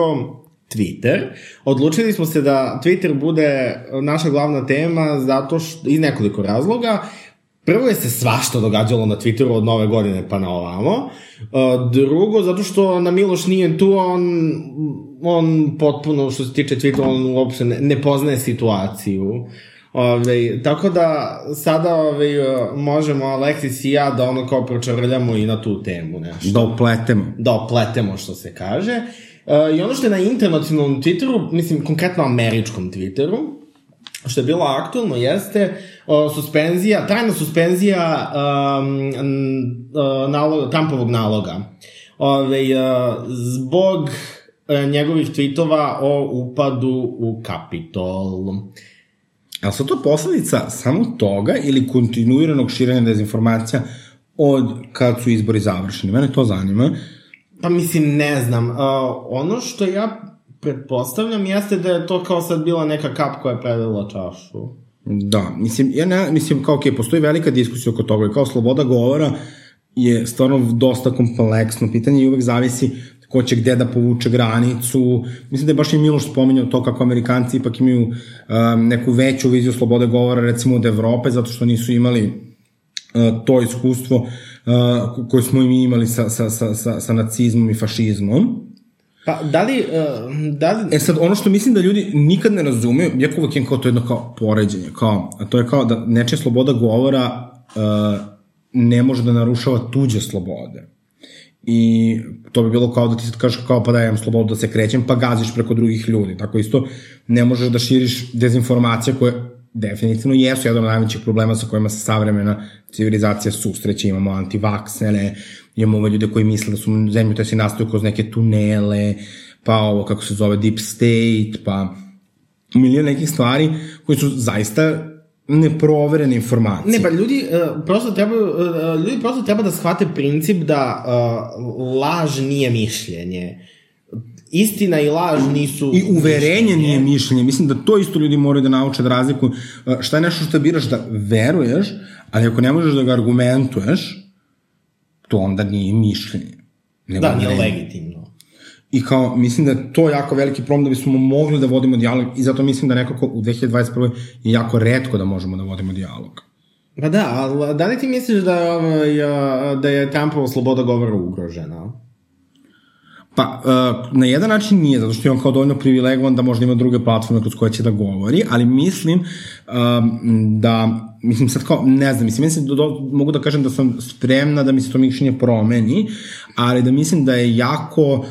Twitter. Odlučili smo se da Twitter bude naša glavna tema zato što, iz nekoliko razloga. Prvo je se svašta događalo na Twitteru od nove godine pa na ovamo. Uh, drugo, zato što na Miloš nije tu, on, on potpuno, što se tiče Twittera, on uopšte ne, ne poznaje situaciju. Ove, tako da sada ove, možemo Aleksis i ja da ono kao pročavrljamo i na tu temu nešto. Da upletemo. Da opletemo što se kaže. E, I ono što je na internacionalnom Twitteru, mislim konkretno američkom Twitteru, što je bilo aktualno jeste o, suspenzija, trajna suspenzija um, naloga, Trumpovog naloga. Ove, uh, zbog uh, njegovih tweetova o upadu u Kapitol. A su to posledica samo toga ili kontinuiranog širenja dezinformacija od kad su izbori završeni? Mene to zanima. Pa mislim, ne znam. Uh, ono što ja pretpostavljam jeste da je to kao sad bila neka kap koja je predala čašu. Da, mislim, ja ne, mislim kao, ok, postoji velika diskusija oko toga i kao sloboda govora je stvarno dosta kompleksno pitanje i uvek zavisi ko će gde da povuče granicu. Mislim da je baš i Miloš spominjao to kako Amerikanci ipak imaju um, neku veću viziju slobode govora recimo od Evrope zato što nisu imali uh, to iskustvo uh, koje smo i mi imali sa, sa, sa, sa, sa nacizmom i fašizmom. Pa, da li, uh, da li... E sad, ono što mislim da ljudi nikad ne razumeju, jako uvek imam kao to jedno kao poređenje, kao, a to je kao da nečija sloboda govora uh, ne može da narušava tuđe slobode. I to bi bilo kao da ti sad kažeš kao pa da imam slobodu da se krećem, pa gaziš preko drugih ljudi. Tako isto ne možeš da širiš dezinformacije koje definitivno jesu jedan od najvećih problema sa kojima se savremena civilizacija susreće. Imamo antivaksere, imamo ove ljude koji misle da su zemlju te se nastaju kroz neke tunele, pa ovo kako se zove deep state, pa milijon nekih stvari koji su zaista neproverene informacije. Ne, pa ljudi uh, prosto treba, uh, ljudi prosto treba da shvate princip da uh, laž nije mišljenje. Istina i laž nisu I uverenje nije mišljenje. Mislim da to isto ljudi moraju da nauče da razliku. Šta je nešto što biraš da veruješ, ali ako ne možeš da ga argumentuješ, to onda nije mišljenje. Nego Da, nije legitimno. I kao, mislim da je to jako veliki problem da bismo mogli da vodimo dijalog i zato mislim da nekako u 2021. je jako redko da možemo da vodimo dijalog. Pa da, ali da li ti misliš da je, ovaj, uh, da je Trumpova sloboda govora ugrožena? Pa, uh, na jedan način nije, zato što je on kao dovoljno privilegovan da možda ima druge platforme kroz koje će da govori, ali mislim um, da, mislim sad kao, ne znam, mislim, mislim da do, mogu da kažem da sam spremna da mi se to mišljenje promeni, ali da mislim da je jako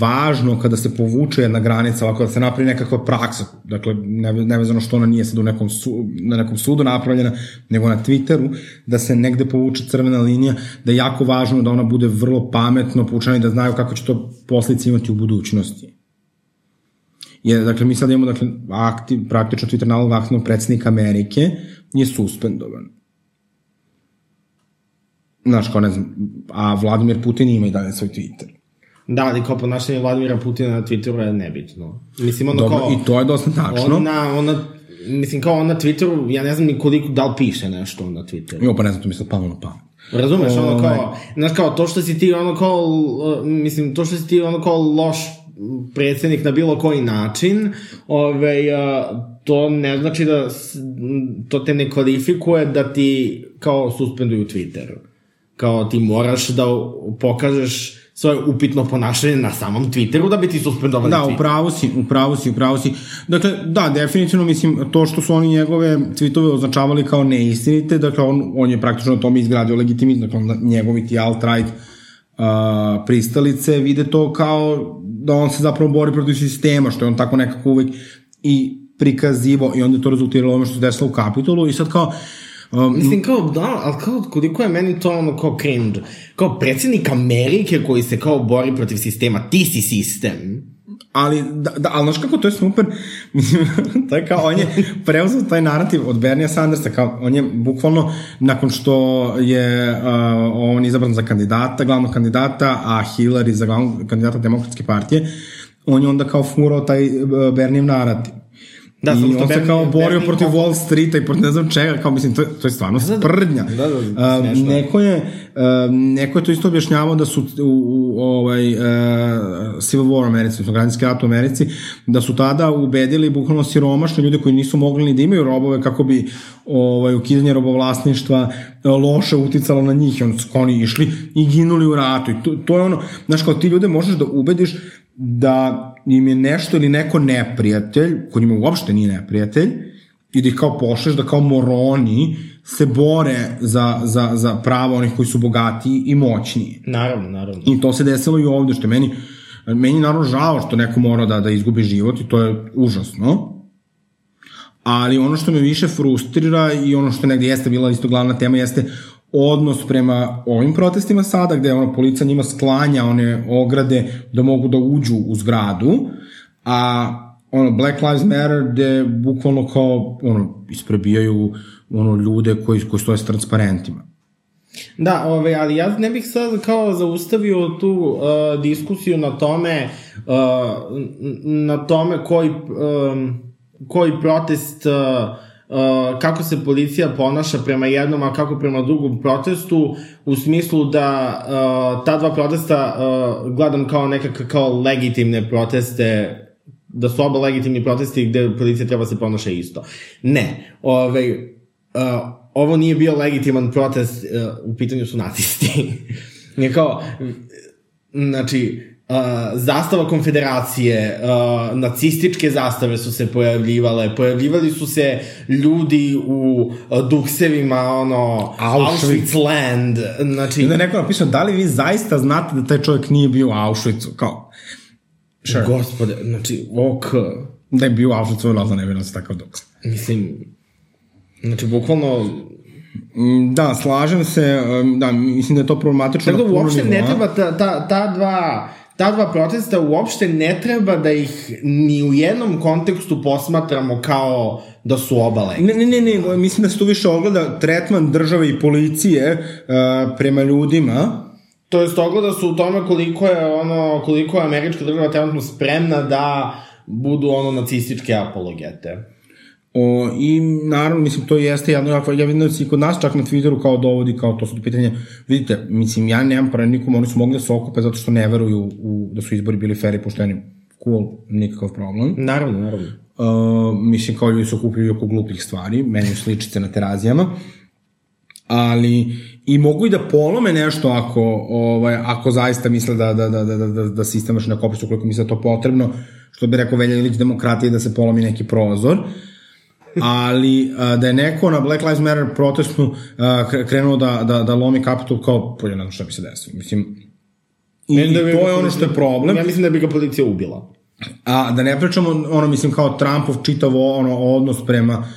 važno kada se povuče jedna granica, ovako da se napravi nekakva praksa, dakle, ne, nevezano što ona nije sad u nekom, su, na nekom sudu napravljena, nego na Twitteru, da se negde povuče crvena linija, da je jako važno da ona bude vrlo pametno poučena i da znaju kako će to posljedice imati u budućnosti. Je, dakle, mi sad imamo, dakle, aktiv, praktično Twitter nalog aktivnog predsednika Amerike je suspendovan. Znaš, kao ne znam, a Vladimir Putin ima i dalje svoj Twitter. Da, ali kao ponašanje Vladimira Putina na Twitteru je nebitno. Mislim, ono Dobro, kao... i to je dosta tačno. On na, on na, mislim, kao on na Twitteru, ja ne znam ni koliko, da li piše nešto na Twitteru. Jo, pa ne znam, to mi sad palo na pamet. Razumeš, ono Ovaj. kao, znaš kao, to što si ti ono kao, mislim, to što si ti ono kao loš predsednik na bilo koji način, ovaj, to ne znači da, to te ne kvalifikuje da ti kao suspenduju Twitter. Kao ti moraš da pokažeš svoje upitno ponašanje na samom Twitteru da bi ti suspendovali Da, Twitter. upravo si, upravo si, upravo si. Dakle, da, definitivno, mislim, to što su oni njegove tweetove označavali kao neistinite, dakle, on, on je praktično na tome izgradio legitimizam, dakle, onda njegovi ti alt-right uh, pristalice vide to kao da on se zapravo bori protiv sistema, što je on tako nekako uvek i prikazivo i onda je to rezultiralo ono što se desilo u Kapitolu i sad kao, um, Mislim, kao, da, ali kao, koliko je meni to ono kao cringe. Kao predsjednik Amerike koji se kao bori protiv sistema, ti si sistem. Ali, da, da, ali znaš kako to je super, to je kao, on je preuzeo taj narativ od Bernija Sandersa, kao, on je bukvalno, nakon što je uh, on izabran za kandidata, glavnog kandidata, a Hillary za glavnog kandidata demokratske partije, on je onda kao furao taj uh, Bernijev narativ. Da, I on se kao borio Bernie- protiv Wall Streeta i protiv ne znam čega, kao mislim, to, je- to je stvarno sprdnja. Da, da, A, smešno je. neko je, a, neko je to isto objašnjavao da su u, u ovaj, a, Civil War u Americi, odnosno građanski rat u Americi, da su tada ubedili bukvalno siromašne ljude koji nisu mogli ni da imaju robove kako bi ovaj, ukidanje robovlasništva a, loše uticalo na njih i onda su oni išli i ginuli u ratu i to, to je ono, znaš kao ti ljude možeš da ubediš da im je nešto ili neko neprijatelj, ko njima uopšte nije neprijatelj, i da ih kao pošleš da kao moroni se bore za, za, za prava onih koji su bogatiji i moćniji. Naravno, naravno. I to se desilo i ovde, što je meni, meni naravno žao što neko mora da, da izgubi život i to je užasno. Ali ono što me više frustrira i ono što negde jeste bila isto glavna tema jeste odnos prema ovim protestima sada, gde ono, policija njima sklanja one ograde da mogu da uđu u zgradu, a ono, Black Lives Matter gde bukvalno kao ono, isprebijaju ono, ljude koji, koji stoje s transparentima. Da, ove, ali ja ne bih sad kao zaustavio tu uh, diskusiju na tome uh, na tome koji um, koji protest uh, kako se policija ponaša prema jednom, a kako prema drugom protestu, u smislu da uh, ta dva protesta uh, gledam kao nekakve kao legitimne proteste da su oba legitimni protesti gde policija treba se ponaša isto. Ne. Ove, uh, ovo nije bio legitiman protest, uh, u pitanju su nacisti. je kao, znači, uh, zastava konfederacije, uh, nacističke zastave su se pojavljivale, pojavljivali su se ljudi u uh, duksevima, ono, Auschwitz. Auschwitz land, znači, I je neko napisao, da li vi zaista znate da taj čovjek nije bio u Auschwitzu? Kao, sure. gospode, znači, ok, da je bio u Auschwitzu, da ne bi nas takav duks. mislim, znači, bukvalno, Mm, Da, slažem se, da, mislim da je to problematično Tako da uopšte ne treba ta, ta, ta dva ta dva protesta uopšte ne treba da ih ni u jednom kontekstu posmatramo kao da su oba legitimne. Ne, ne, ne, ne, mislim da se tu više ogleda tretman države i policije uh, prema ljudima. To jest ogleda su u tome koliko je ono koliko je američka država trenutno spremna da budu ono nacističke apologete. O, I naravno, mislim, to jeste jedno, jako, ja vidim da se i kod nas čak na Twitteru kao dovodi, kao to su pitanje, vidite, mislim, ja nemam para nikom, oni su mogli da se okupe zato što ne veruju u, da su izbori bili fair i pošteni. Cool, nikakav problem. Naravno, naravno. Uh, mislim, kao ljudi se okupljaju oko glupih stvari, meni su sličice na terazijama, ali i mogu i da polome nešto ako, ovaj, ako zaista misle da, da, da, da, da, da, da sistem vrši na kopisu koliko misle da to potrebno, što bi rekao Velja Ilić demokratije da se polomi neki prozor, ali a, da je neko na Black Lives Matter protestu a, krenuo da, da, da lomi Capitol kao, polje, ne znam šta bi se desilo. Mislim, I, da bi to je ono što je problem. Ja mislim da bi ga policija ubila. A da ne pričamo, ono, mislim, kao Trumpov čitavo ono, odnos prema,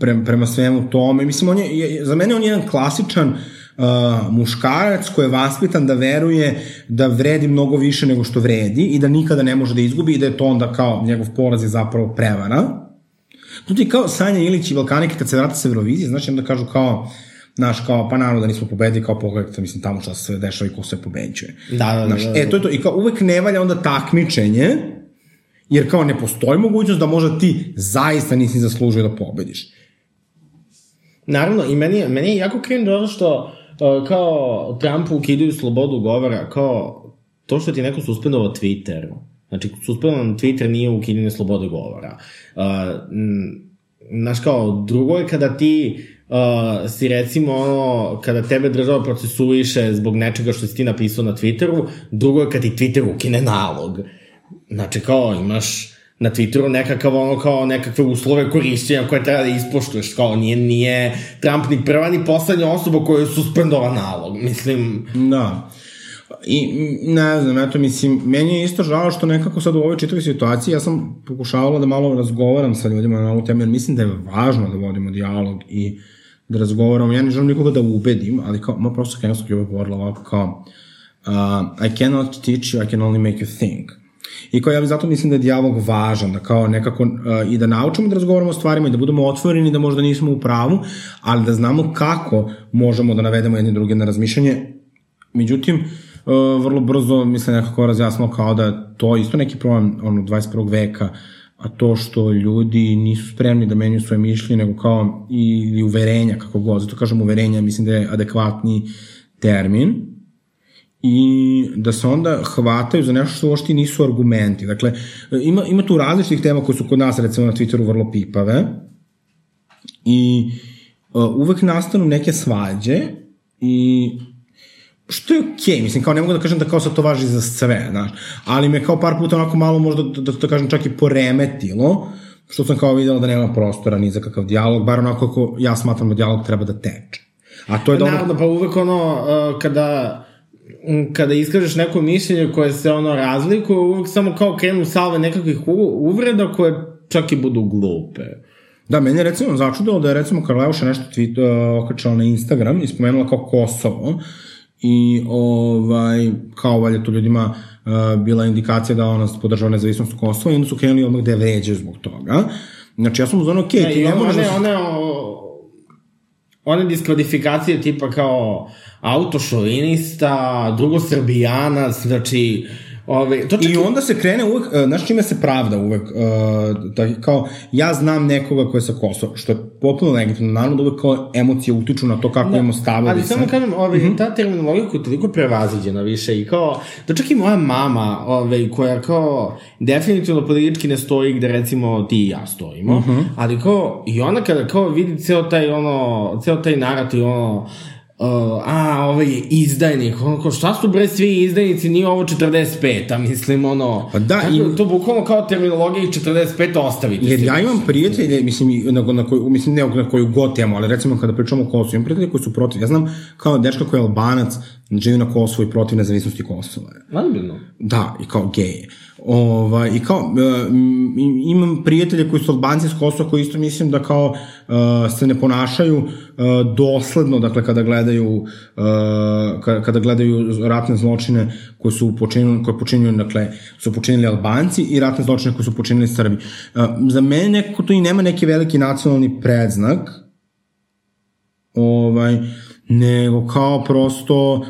prema, prema svemu tome. Mislim, on je, za mene on je jedan klasičan uh, muškarac koji je vaspitan da veruje da vredi mnogo više nego što vredi i da nikada ne može da izgubi i da je to onda kao njegov poraz je zapravo prevara. Ti kao Sanja Ilić i Balkanike kad se vrata sa Eurovizije, znači onda kažu kao, znaš, kao, pa naravno da nismo pobedili, kao pogledajte, mislim, tamo šta se sve dešava i ko sve pobeđuje. Da, da, da, Znaš, da, da. E, to je to. I kao uvek ne valja onda takmičenje, jer kao ne postoji mogućnost da možda ti zaista nisi zaslužio da pobediš. Naravno, i meni meni je jako cringe ono što uh, kao Trumpu ukidaju slobodu govora, kao to što ti neko suspendovao Twitter. Znači, suspendovan Twitter nije ukidanje slobode govora. Znaš kao, drugo je kada ti uh, si recimo ono, kada tebe država procesuiše zbog nečega što si ti napisao na Twitteru, drugo je kad ti Twitter ukine nalog. Znači, kao, imaš na Twitteru nekakav ono kao nekakve uslove korišćenja koje treba da ispoštuješ, kao nije, nije Trump ni prva ni poslednja osoba koja je suspendova nalog, mislim, Da. I ne znam, eto, mislim, meni je isto žao što nekako sad u ovoj čitavoj situaciji ja sam pokušavala da malo razgovaram sa ljudima na ovu temu, jer mislim da je važno da vodimo dijalog i da razgovaramo. Ja ne želim nikoga da ubedim, ali kao, moja profesorka engleskog je uvek govorila ovako kao uh, I cannot teach you, I can only make you think. I kao ja zato mislim da je dijalog važan, da kao nekako uh, i da naučimo da razgovaramo o stvarima i da budemo otvoreni, da možda nismo u pravu, ali da znamo kako možemo da navedemo jedni druge na razmišljanje. Međutim, uh, vrlo brzo mi se nekako razjasnilo kao da to isto neki problem ono, 21. veka, a to što ljudi nisu spremni da menjuju svoje mišljenje, nego kao i, i uverenja, kako god, zato kažem uverenja, mislim da je adekvatni termin, i da se onda hvataju za nešto što uopšte nisu argumenti. Dakle, ima, ima tu različitih tema koje su kod nas, recimo na Twitteru, vrlo pipave i uh, uvek nastanu neke svađe i što je okej, okay. mislim, kao ne mogu da kažem da kao sad to važi za sve, znaš, ali me kao par puta onako malo možda, da, da, da kažem, čak i poremetilo, što sam kao videla da nema prostora ni za kakav dijalog, bar onako kako ja smatram da dijalog treba da teče. A to je da ono... naravno, pa uvek ono, uh, kada kada iskažeš neko mišljenje koje se ono razlikuje, uvek samo kao krenu salve nekakvih uvreda koje čak i budu glupe. Da, meni je recimo začudilo da je recimo Karleuša nešto tweet, uh, okačala na Instagram i spomenula kao Kosovo i ovaj, kao valjda to ljudima uh, bila indikacija da ona podržava nezavisnost Kosova i onda su krenuli odmah da je vređaju zbog toga. Znači ja sam uzmano, ok, Ne, ti ne možeš... one, one, o, one diskvalifikacije tipa kao autošovinista, drugo srbijanac, znači, ove, to čak I onda se krene uvek, uh, znaš čime se pravda uvek, uh, da, kao, ja znam nekoga ko je sa Kosova, što je potpuno legitimno, naravno da uvek kao emocije utiču na to kako imamo stavove. Ali samo kažem, ove, mm -hmm. ta terminologija koja je toliko prevaziđena više i kao, da čak i moja mama, ove, koja kao definitivno politički ne stoji gde recimo ti i ja stojimo, mm -hmm. ali kao, i ona kada kao vidi ceo taj ono, ceo taj narativ, ono, Uh, a, ovaj je izdajnik, ono kao, šta su bre svi izdajnici, nije ovo 45, a mislim, ono, Pa da, tako, i- to bukvalno kao terminologija iz 45 ostavite. Jer ja imam prijatelje, mislim, na, na koju, mislim, ne na koju god temu, ali recimo kada pričamo o Kosovu, imam prijatelje koji su protiv. Ja znam kao dečka koji je albanac, živi na Kosovu i protiv nezavisnosti Kosova. Ozbiljno. Da, i kao gej. je. Ovaj, I kao, uh, imam prijatelje koji su albanci s Kosova koji isto mislim da kao uh, se ne ponašaju uh, dosledno, dakle kada gledaju uh, kada, gledaju ratne zločine koje su počinili, koje počinjuju, dakle, su počinili Albanci i ratne zločine koje su počinili Srbi. Uh, za mene nekako to i nema neki veliki nacionalni predznak, ovaj, nego kao prosto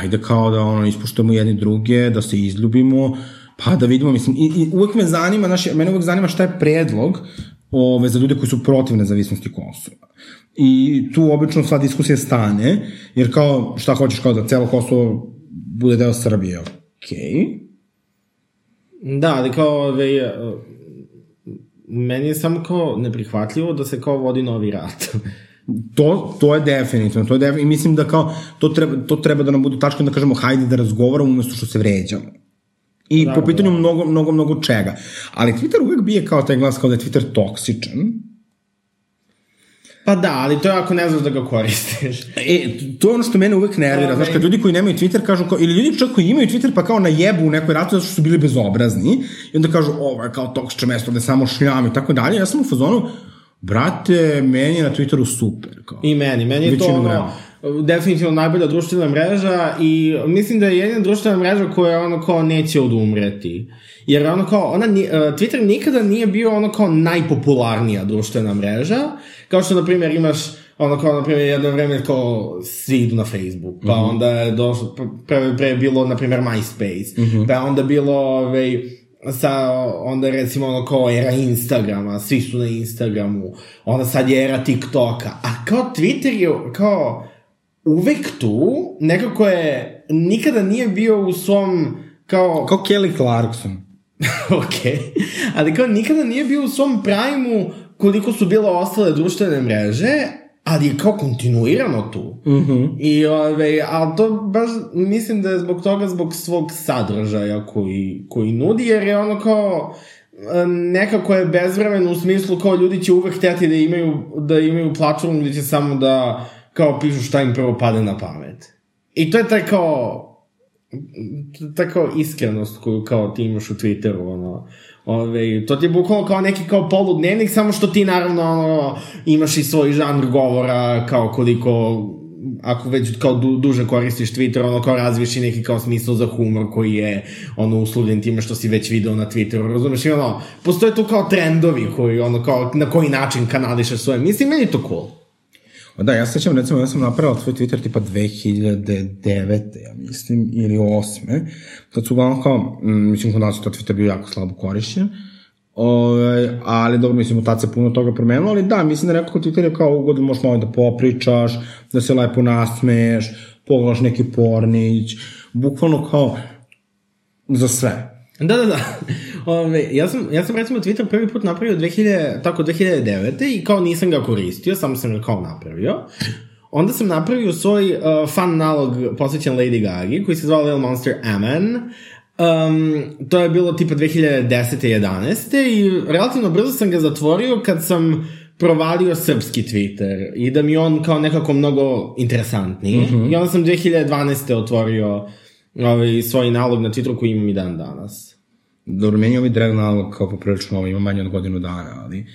ajde kao da ono ispoštujemo jedni druge, da se izljubimo, pa da vidimo, mislim, i, i uvek me zanima, znaš, mene uvek zanima šta je predlog ove, za ljude koji su protiv nezavisnosti Kosova. I tu obično sva diskusija stane, jer kao, šta hoćeš kao da celo Kosovo bude deo Srbije, okej. Okay. Da, ali kao, ove, meni je samo kao neprihvatljivo da se kao vodi novi rat. To, to je definitivno, to je definitivno, i mislim da kao, to treba, to treba da nam bude tačka da kažemo, hajde da razgovaramo umesto što se vređamo. I Da, po pitanju da. mnogo, mnogo, mnogo čega. Ali Twitter uvek bije kao taj glas kao da je Twitter toksičan. Pa da, ali to je ako ne znaš da ga koristiš. E, to je ono što mene uvek nervira, Ove. znaš, kad ljudi koji nemaju Twitter kažu, kao, ili ljudi čak koji imaju Twitter pa kao na jebu u nekoj ratu zato što su bili bezobrazni, i onda kažu, ovo je kao toksično mesto gde samo šljam i tako dalje, ja sam u fazonu, brate, meni je na Twitteru super, kao. I meni, meni je to ono, vremena. definitivno najbolja društvena mreža i mislim da je jedina društvena mreža koja ono kao neće odumreti. Jer ono kao, ona, e, Twitter nikada nije bio ono kao najpopularnija društvena mreža, kao što na primjer imaš ono kao, na primjer, jedno vreme kao svi idu na Facebook, pa onda je došlo, pre, pre je bilo, na primjer, MySpace, pa je onda bilo, ovaj, sa, onda recimo ono kao era Instagrama, svi su na Instagramu, onda sad je era TikToka, a kao Twitter je kao uvek tu, nekako je, nikada nije bio u svom, kao, Kao Kelly Clarkson. ok, ali kao nikada nije bio u svom prajmu koliko su bile ostale društvene mreže, ali je kao kontinuirano tu. Mm -hmm. I, ove, ali to baš mislim da je zbog toga, zbog svog sadržaja koji, koji nudi, jer je ono kao nekako je bezvremeno u smislu kao ljudi će uvek hteti da imaju, da imaju platformu gde će samo da kao pišu šta im prvo pade na pamet. I to je taj kao tako iskrenost koju kao ti imaš u Twitteru, ono, ove, to ti je bukvalno kao neki kao poludnevnik, samo što ti naravno ono, imaš i svoj žanr govora, kao koliko ako već kao du, duže koristiš Twitter, ono kao razviješ i neki kao smisao za humor koji je ono uslovljen time što si već video na Twitteru, razumeš? I ono, postoje tu kao trendovi koji ono kao na koji način kanališeš svoje misli, meni je to cool. Da, ja se sećam, recimo, ja sam napravila tvoj Twitter tipa 2009. ja mislim, ili 8. Tad su uglavnom kao, mm, mislim, kod nas je to Twitter bio jako slabo korišćen. Ove, ali dobro, mislim, u tad se puno toga promenilo, ali da, mislim da nekako Twitter je kao ugodno, možeš malo da popričaš, da se lepo nasmeješ, pogledaš neki pornić, bukvalno kao za sve. Da, da, da. Ove, ja, sam, ja sam recimo Twitter prvi put napravio 2000, tako 2009. i kao nisam ga koristio, samo sam ga kao napravio. Onda sam napravio svoj uh, fan nalog posvećen Lady Gagi, koji se zvao Little Monster Amen. Um, to je bilo tipa 2010. 11. i relativno brzo sam ga zatvorio kad sam provalio srpski Twitter i da mi on kao nekako mnogo interesantniji. Mm -hmm. I onda sam 2012. otvorio ovaj, svoj nalog na Twitteru koji imam i dan danas. Dobro, meni je ovaj drag nalog kao poprilično ovo, ima manje od godinu dana, ali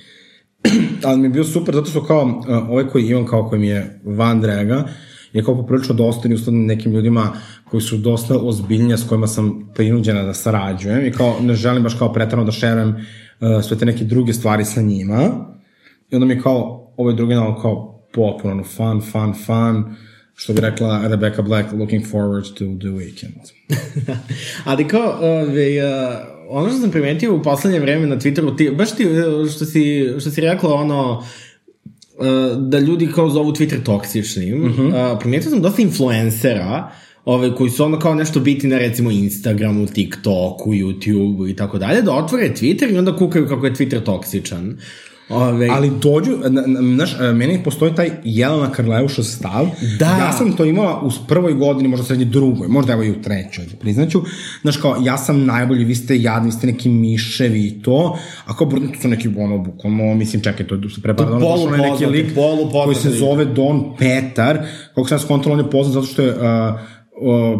ali mi je bio super zato što kao uh, ovaj koji imam kao koji mi je van draga je kao poprilično dosta i uslovno nekim ljudima koji su dosta ozbiljnije s kojima sam prinuđena da sarađujem i kao ne želim baš kao pretrano da šerujem uh, sve te neke druge stvari sa njima i onda mi je kao ovaj drugi nalog kao potpuno fun, fun, fun što bi rekla Rebecca Black looking forward to the weekend. Ali kao, ove, ono što sam primetio u poslednje vreme na Twitteru, ti, baš ti, uh, što si, što si rekla, ono, uh, da ljudi kao zovu Twitter toksičnim, mm -hmm. primetio sam dosta influencera, ove, koji su ono kao nešto biti na recimo Instagramu, TikToku, YouTubeu i tako dalje, da otvore Twitter i onda kukaju kako je Twitter toksičan. Ove, Ali dođu, na- na- znaš, e, meni postoji taj Jelena Karleuša stav. Da. Ja sam to imala u prvoj godini, možda srednje drugoj, možda evo i u trećoj, priznaću. Znaš, kao, ja sam najbolji, vi ste jadni, vi ste neki miševi i to. A kao, brdo, to su neki, ono, bukvalno, mislim, čekaj, to je se pre par dana došao onaj neki lik polupoznati koji se zove Don Petar, kako sam skontalo, on je poznat zato što je uh,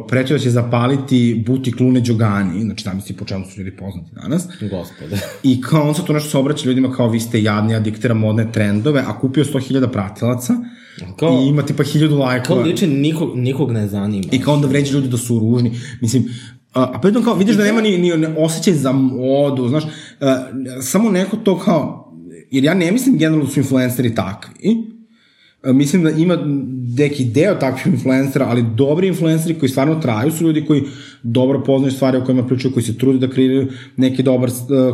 pretio da će zapaliti butik Lune Đogani, znači tamo si po čemu su ljudi poznati danas. Gospode. I kao on sad tu nešto se obraća ljudima kao vi ste jadni, adiktira modne trendove, a kupio 100.000 pratilaca Kao- i ima tipa 1000 Kao lajkova. liče nikog, nikog ne zanima. I kao onda vređa ljudi da su ružni. Mislim, a, a pritom kao vidiš da nema ni, ni osjećaj za modu, znaš, a, samo neko to kao, jer ja ne mislim generalno da su influenceri takvi, mislim da ima neki deo takvih influencera, ali dobri influenceri koji stvarno traju su ljudi koji dobro poznaju stvari o kojima pričaju, koji se trude da kreiraju neki dobar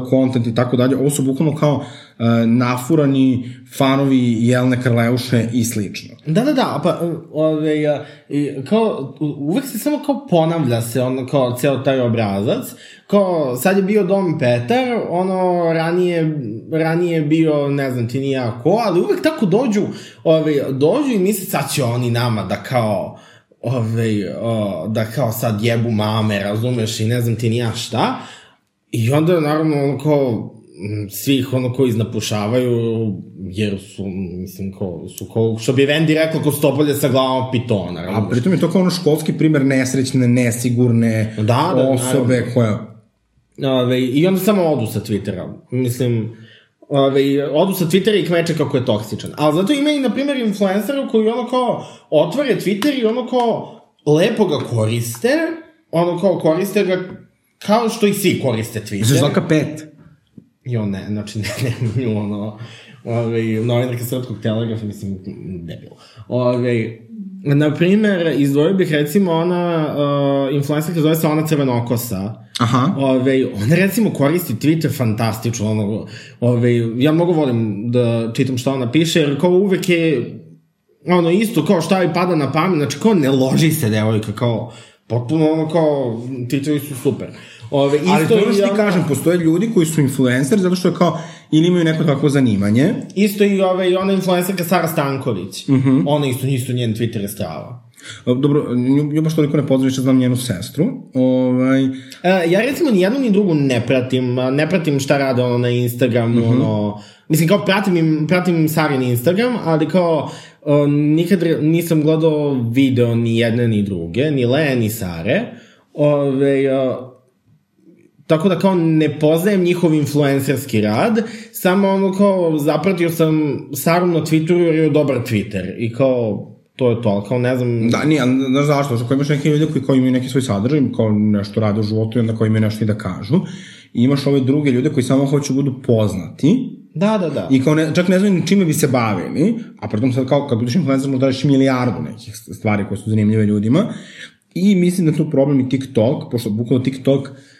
kontent i tako dalje. Ovo su bukvalno kao nafurani fanovi Jelne Karleuše i slično. Da, da, da, pa, ove, a, i, kao, uvek se samo kao ponavlja se, ono, kao, ceo taj obrazac, kao, sad je bio Dom Petar, ono, ranije, ranije je bio, ne znam ti ni ja ko, ali uvek tako dođu, ove, dođu i misle, sad će oni nama da kao, ove, o, da kao sad jebu mame, razumeš, i ne znam ti ni ja šta, i onda, naravno, ono, kao, svih ono koji iznapušavaju jer su, mislim, ko, su ko, što bi Vendi rekla, ko stopolje sa glavom pitona. A razumeš? pritom je to kao ono školski primer nesrećne, nesigurne Da, da, osobe naravno. koja... Ove, I onda samo odu sa Twittera. Mislim, ove, odu sa Twittera i kmeče kako je toksičan. Ali zato ima i, na primjer, influencera koji ono kao otvore Twitter i ono kao lepo ga koriste, ono kao koriste ga kao što i svi koriste Twitter. Zvezalka 5. I on ne, znači ne, ne, nju ono, ove, novinarka srpskog telegrafa, mislim, debil. Ove, na primer, izdvojio bih recimo ona uh, influencerka zove se ona crvenokosa. Aha. Ove, ona recimo koristi Twitter fantastično, ono, ove, ja mnogo volim da čitam šta ona piše, jer kao uvek je, ono, isto kao šta joj pada na pamet, znači kao ne loži se devojka, kao, potpuno ono kao, Twitterovi su super. Ove, isto Ali to ono što ti kažem, postoje ljudi koji su influenceri zato što je kao, ili imaju neko takvo zanimanje, Isto i ove, i ona influencerka Sara Stanković. Mm Mhm. -hmm. Ona isto, isto njen Twitter je strava. Dobro, nju, nju baš toliko ne poznajem, više znam njenu sestru. Ovaj, E, ja recimo ni jednu ni drugu ne pratim, ne pratim šta rade ono na Instagramu, mm -hmm. ono, mislim kao pratim im, pratim im Sarin Instagram, ali kao o, nikad nisam gledao video ni jedne ni druge, ni Leje ni Sare, ove, o, tako da kao ne poznajem njihov influencerski rad, samo ono kao zapratio sam Saru na Twitteru jer je dobar Twitter i kao to je to, ali kao ne znam... Da, nije, znaš zašto, što kao imaš neke ljude koji kao imaju neki svoj sadržaj, kao nešto rade u životu i onda kao imaju nešto i da kažu. I imaš ove druge ljude koji samo hoće budu poznati Da, da, da. i kao ne, čak ne znaju ni čime bi se bavili, a pritom sad kao kad budeš influencer možda radiš milijardu nekih stvari koje su zanimljive ljudima. I mislim da tu problem i TikTok, pošto bukvalno TikTok uh,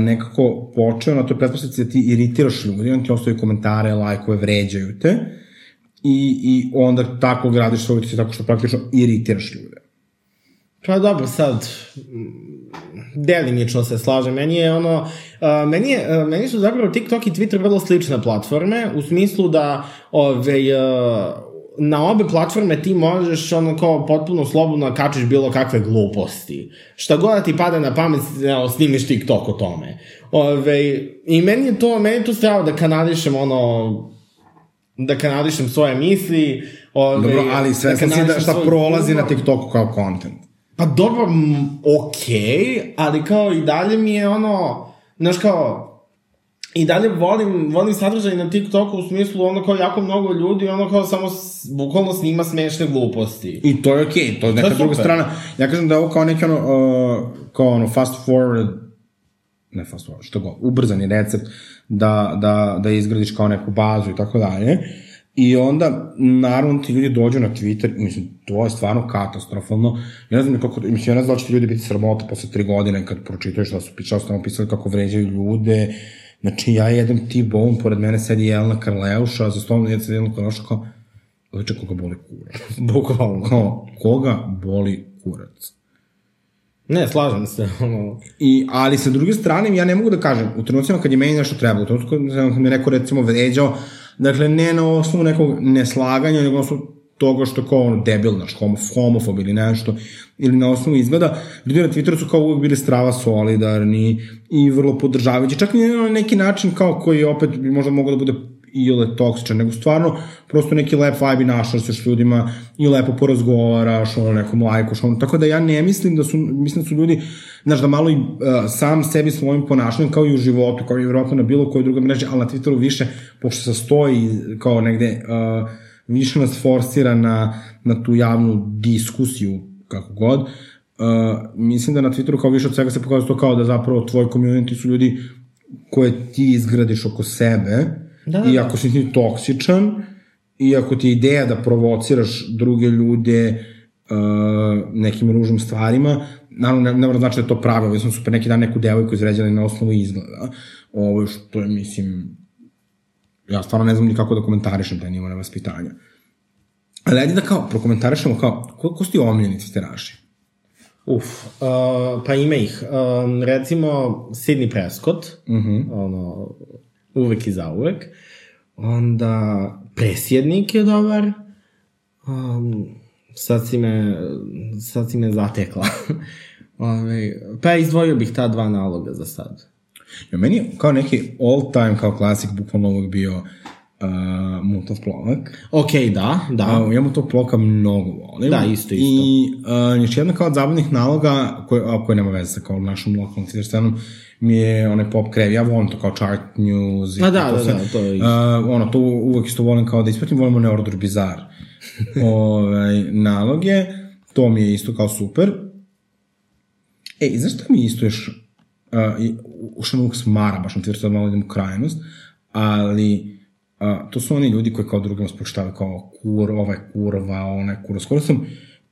nekako počeo na toj pretpostavci da ti iritiraš ljudi, on ti ostavi komentare, lajkove, vređaju te i, i onda tako gradiš svoj utjecaj tako što praktično iritiraš ljude. Pa dobro, sad, mm, delimično se slažem. Meni je ono, meni, je, meni su zapravo TikTok i Twitter vrlo slične platforme, u smislu da ove, uh, na obe platforme ti možeš ono kao potpuno slobodno da kačiš bilo kakve gluposti. Šta god da ti pada na pamet, evo, snimiš TikTok o tome. Ove, I meni je to, meni je to strava da kanališem ono, da kanališem svoje misli. Ove, Dobro, ali sve sam si da šta prolazi humor. na TikToku kao content. Pa dobro, okej, ali kao i dalje mi je ono, znaš kao, i dalje volim, volim sadržaj na TikToku u smislu ono kao jako mnogo ljudi, ono kao samo s, bukvalno snima smešne gluposti. I to je okej, okay, to je neka je druga super. strana. Ja kažem da je ovo kao neki ono, uh, kao ono fast forward, ne fast forward, što god, ubrzani recept da, da, da izgradiš kao neku bazu i tako dalje. I onda, naravno, ti ljudi dođu na Twitter, mislim, to je stvarno katastrofalno. Ja ne znam kako, mislim, ja ne znam da će ti ljudi biti sramota posle tri godine kad pročitaju šta su su tamo pisali, kako vređaju ljude. Znači, ja jedem T-bone, pored mene sedi Jelena Karleuša, za stolom je sedi Jelena Karleuša, kao, Liče koga boli kurac. Bukvalno. Kao, koga boli kurac? Ne, slažem se, I, ali sa druge strane, ja ne mogu da kažem, u trenucima kad je meni nešto trebalo, u trenutku kad me neko recimo vređao, dakle, ne na osnovu nekog neslaganja, nego na osnovu toga što kao ono debil, naš homof, homofob ili nešto, ili na osnovu izgleda, ljudi na Twitteru su kao uvek bili strava solidarni i vrlo podržavajući, čak i na neki način kao koji opet bi možda mogao da bude i ole toksičan, nego stvarno prosto neki lep vibe i našao se s ljudima i lepo porazgovaraš, ono nekom lajkoš, ono, tako da ja ne mislim da su, mislim da su ljudi, znaš, da malo i uh, sam sebi svojim ponašanjem, kao i u životu, kao i vjerojatno na bilo kojoj drugoj mreži, ali na Twitteru više, pošto se stoji kao negde, uh, više nas forsira na, na tu javnu diskusiju, kako god, uh, mislim da na Twitteru kao više od svega se pokazuje to kao da zapravo tvoj community su ljudi koje ti izgradiš oko sebe, Da, da, i da. ako si ti toksičan, i ako ti je ideja da provociraš druge ljude uh, nekim ružnim stvarima, naravno ne, ne mora znači da je to pravo, ja sam super neki dan neku devojku izređali na osnovu izgleda, ovo što je, mislim, ja stvarno ne znam ni kako da komentarišem taj nivo nevaspitanja. Ali ajde da kao prokomentarišemo kao, ko, ko su ti omiljeni tviteraši? uf, uh, pa ima ih. Um, recimo, Sidney Prescott, uh -huh. ono, uvek i zauvek. Onda, Presjednik je dobar. Um, sad si me, sad si me zatekla. Ove, pa izdvojio bih ta dva naloga za sad. Ja, meni kao neki all time, kao klasik, bukvalno uvek bio uh, Mutov plovak. Ok, da, da. Uh, ja mu tog ploka mnogo volim. Da, isto, isto. I uh, još jedna kao od zabavnih naloga, koje, a, koje nema veze sa kao našom lokalnom Twitter scenom, mi je onaj pop krev, ja volim to kao chart news. A da, to da, sve. da, to je isto. Uh, ono, to uvek isto volim kao da ispratim, volim one order bizar ovaj, naloge, to mi je isto kao super. E, i znaš šta mi isto još, uh, i- ušao uvijek smara, baš na Twitter, sad malo idem u krajnost, ali uh, to su oni ljudi koji kao drugima spočitavaju kao kur, ovaj kurva, onaj kurva. Skoro sam,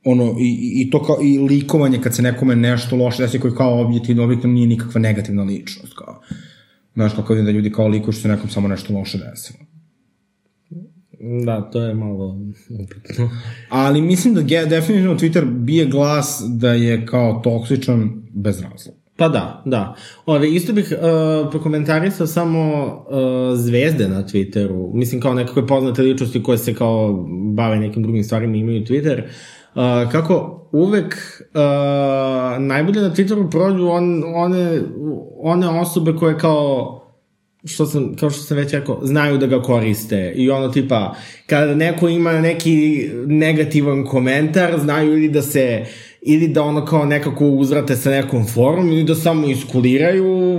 ono, i, i- to kao, i likovanje kad se nekome nešto loše desi, koji kao objektivno, objektivno nije nikakva negativna ličnost, kao. Znaš, kako vidim da ljudi kao likuju što se nekom samo nešto loše desilo. Da, to je malo upitno. Ali mislim da definitivno Twitter bije glas da je kao toksičan bez razloga. Pa da, da. Ove, isto bih uh, prokomentarisao samo uh, zvezde na Twitteru. Mislim kao nekakve poznate ličnosti koje se kao bave nekim drugim stvarima i imaju Twitter. Uh, kako uvek uh, najbolje na Twitteru prođu on, one, one osobe koje kao što sam, kao što sam već rekao, znaju da ga koriste i ono tipa, kada neko ima neki negativan komentar, znaju ili da se, ili da ono kao nekako uzvrate sa nekom forum ili da samo iskuliraju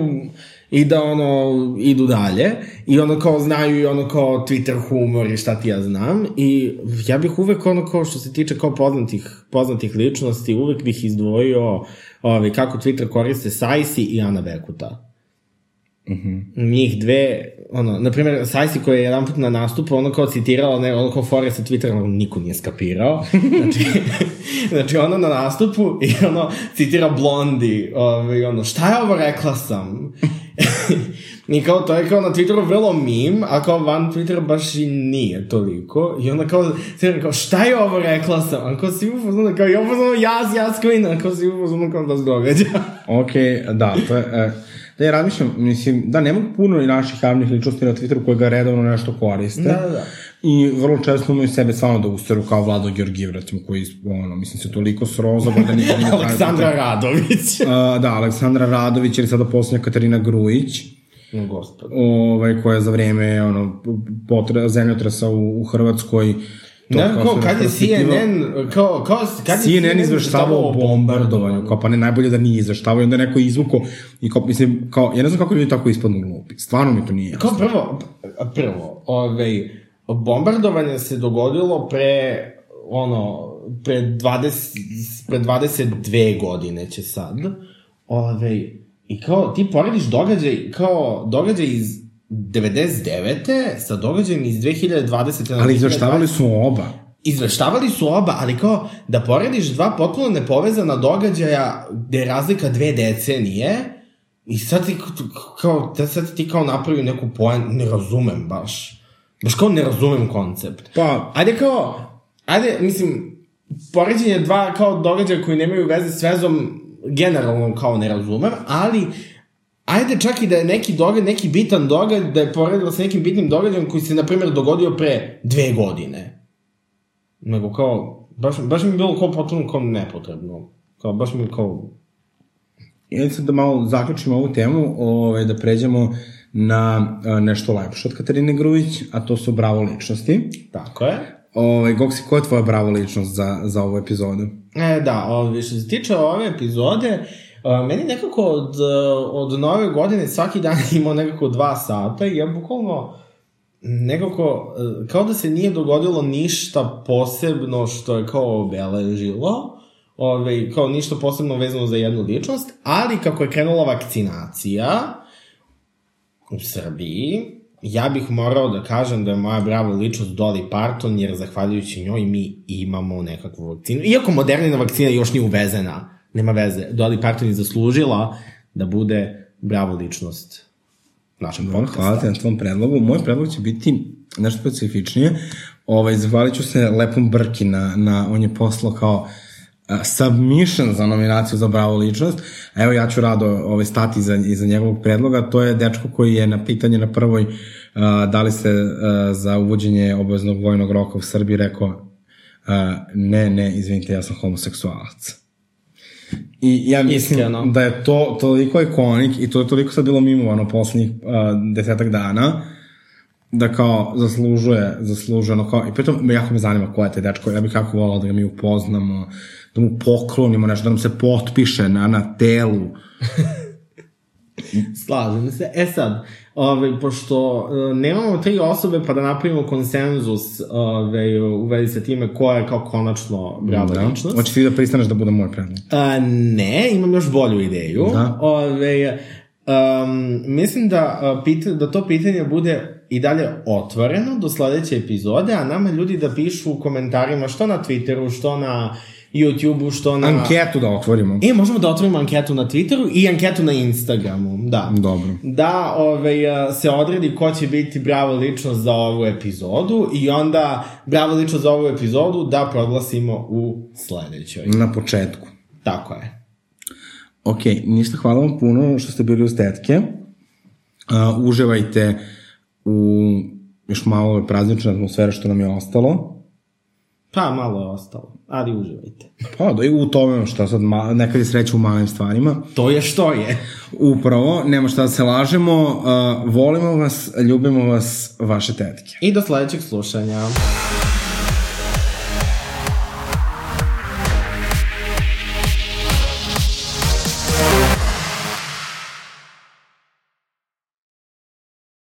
i da ono idu dalje. I ono kao znaju i ono kao Twitter humor i šta ti ja znam. I ja bih uvek ono kao što se tiče kao poznatih, poznatih ličnosti uvek bih izdvojio ovaj, kako Twitter koriste Sajsi i Ana Bekuta njih dve, ono, na primjer, Sajsi koja je jedan put na nastupu, ono kao citirala, ne, ono kao fore sa Twittera, ono, niko nije skapirao. Znači, znači ono na nastupu i ono citira Blondi, ovaj, ono, šta je ovo rekla sam? I kao, to je kao na Twitteru vrlo mim, a kao van Twittera baš i nije toliko. I onda kao, citira kao, šta je ovo rekla sam? A kao si u fazonu, kao, ja u fazonu, jas, jas, kvina, kao si u fazonu, kao da se događa. Ok, da, to je... E, da ja razmišljam, mislim, da nema puno i naših javnih ličnosti na Twitteru koje ga redovno nešto koriste. Da, da, da. I vrlo često imaju sebe stvarno da usteru kao Vlado Georgijev, recimo, koji, ono, mislim, se toliko sroza, da nikad nije Aleksandra Radović. A, da, Aleksandra Radović ili sada posljednja Katarina Grujić, gospod. ovaj, koja za vreme ono, potre, zemljotresa u, u Hrvatskoj Ne, kao, se kad je. CNN, kao, kao, kad je CNN izveštavao o bombardovanju, kao pa ne najbolje da nije izveštavao onda je neko izvuko i kao, mislim, kao, ja ne znam kako ljudi tako ispadnu glupi, stvarno mi to nije jasno. Kao prvo, prvo, ovaj, bombardovanje se dogodilo pre, ono, pre 20, pre 22 godine će sad, ovaj, i kao, ti porediš događaj, kao, događaj iz 99. sa događajem iz 2020. na Ali izveštavali su oba. Izveštavali su oba, ali kao da porediš dva potpuno nepovezana događaja gde je razlika dve decenije i sad ti kao, da sad ti kao napravi neku poen, ne razumem baš. Baš kao ne razumem koncept. Pa, Ajde kao, ajde, mislim, poređenje dva kao događaja koji nemaju veze s vezom generalno kao ne razumem, ali ajde čak i da je neki događaj, neki bitan događaj, da je poredila sa nekim bitnim događajem koji se, na primjer, dogodio pre dve godine. Nego kao, baš, baš mi je bilo kao potpuno kao nepotrebno. Kao, baš mi je kao, ja sad da malo zaključimo ovu temu, ovaj, da pređemo na a, nešto lepše od Katarine Grujić, a to su bravo ličnosti. tako je. Ovaj, Goksi, koja je tvoja bravo ličnost za, za ovu epizodu? E, da, ovi, što se tiče ove epizode, meni nekako od, od nove godine svaki dan imao nekako dva sata i ja bukvalno nekako, kao da se nije dogodilo ništa posebno što je kao obeležilo, ove, kao ništa posebno vezano za jednu ličnost, ali kako je krenula vakcinacija u Srbiji, ja bih morao da kažem da je moja brava ličnost Dolly Parton, jer zahvaljujući njoj mi imamo nekakvu vakcinu. Iako modernina vakcina još nije uvezena, nema veze. Dolly Parton je zaslužila da bude brava ličnost našeg Dobro, podcasta. hvala ti na tvom predlogu. Moj predlog će biti nešto specifičnije. Ovaj, zahvalit ću se Lepom Brki na, na on je poslao kao submission za nominaciju za bravo ličnost. Evo ja ću rado ovaj, stati iza, iza njegovog predloga. To je dečko koji je na pitanje na prvoj uh, da li se uh, za uvođenje obaveznog vojnog roka u Srbiji rekao uh, ne, ne, izvinite, ja sam homoseksualac. I ja mislim Iskreno. da je to toliko ikonik i to je toliko sad bilo mimovano poslednjih uh, desetak dana da kao zaslužuje, zaslužuje, ono kao, i pritom jako me zanima ko je taj dečko, ja bih kako volao da ga mi upoznamo, da mu poklonimo nešto, da nam se potpiše na, na telu. Slažem se. E sad, ove, pošto e, nemamo tri osobe pa da napravimo konsenzus ove, u vezi sa time ko je kao konačno brava Da. ličnost. Hoćeš ti da pristaneš da bude moj predlog? A, ne, imam još bolju ideju. Da. Ove, um, mislim da, a, pita, da to pitanje bude i dalje otvoreno do sledeće epizode, a nama ljudi da pišu u komentarima što na Twitteru, što na YouTubeu, što na... Anketu da otvorimo. E, možemo da otvorimo anketu na Twitteru i anketu na Instagramu, da. Dobro. Da ovaj, se odredi ko će biti bravo ličnost za ovu epizodu i onda bravo ličnost za ovu epizodu da proglasimo u sledećoj. Na početku. Tako je. Ok, ništa, hvala vam puno što ste bili uz tetke. Uh, uživajte u još malo ove praznične atmosfere što nam je ostalo. Pa, malo je ostalo, ali uživajte. Pa, da i u tome šta sad, ma, nekad je sreća u malim stvarima. To je što je. Upravo, nema šta da se lažemo, uh, volimo vas, ljubimo vas, vaše tetke. I do sledećeg slušanja.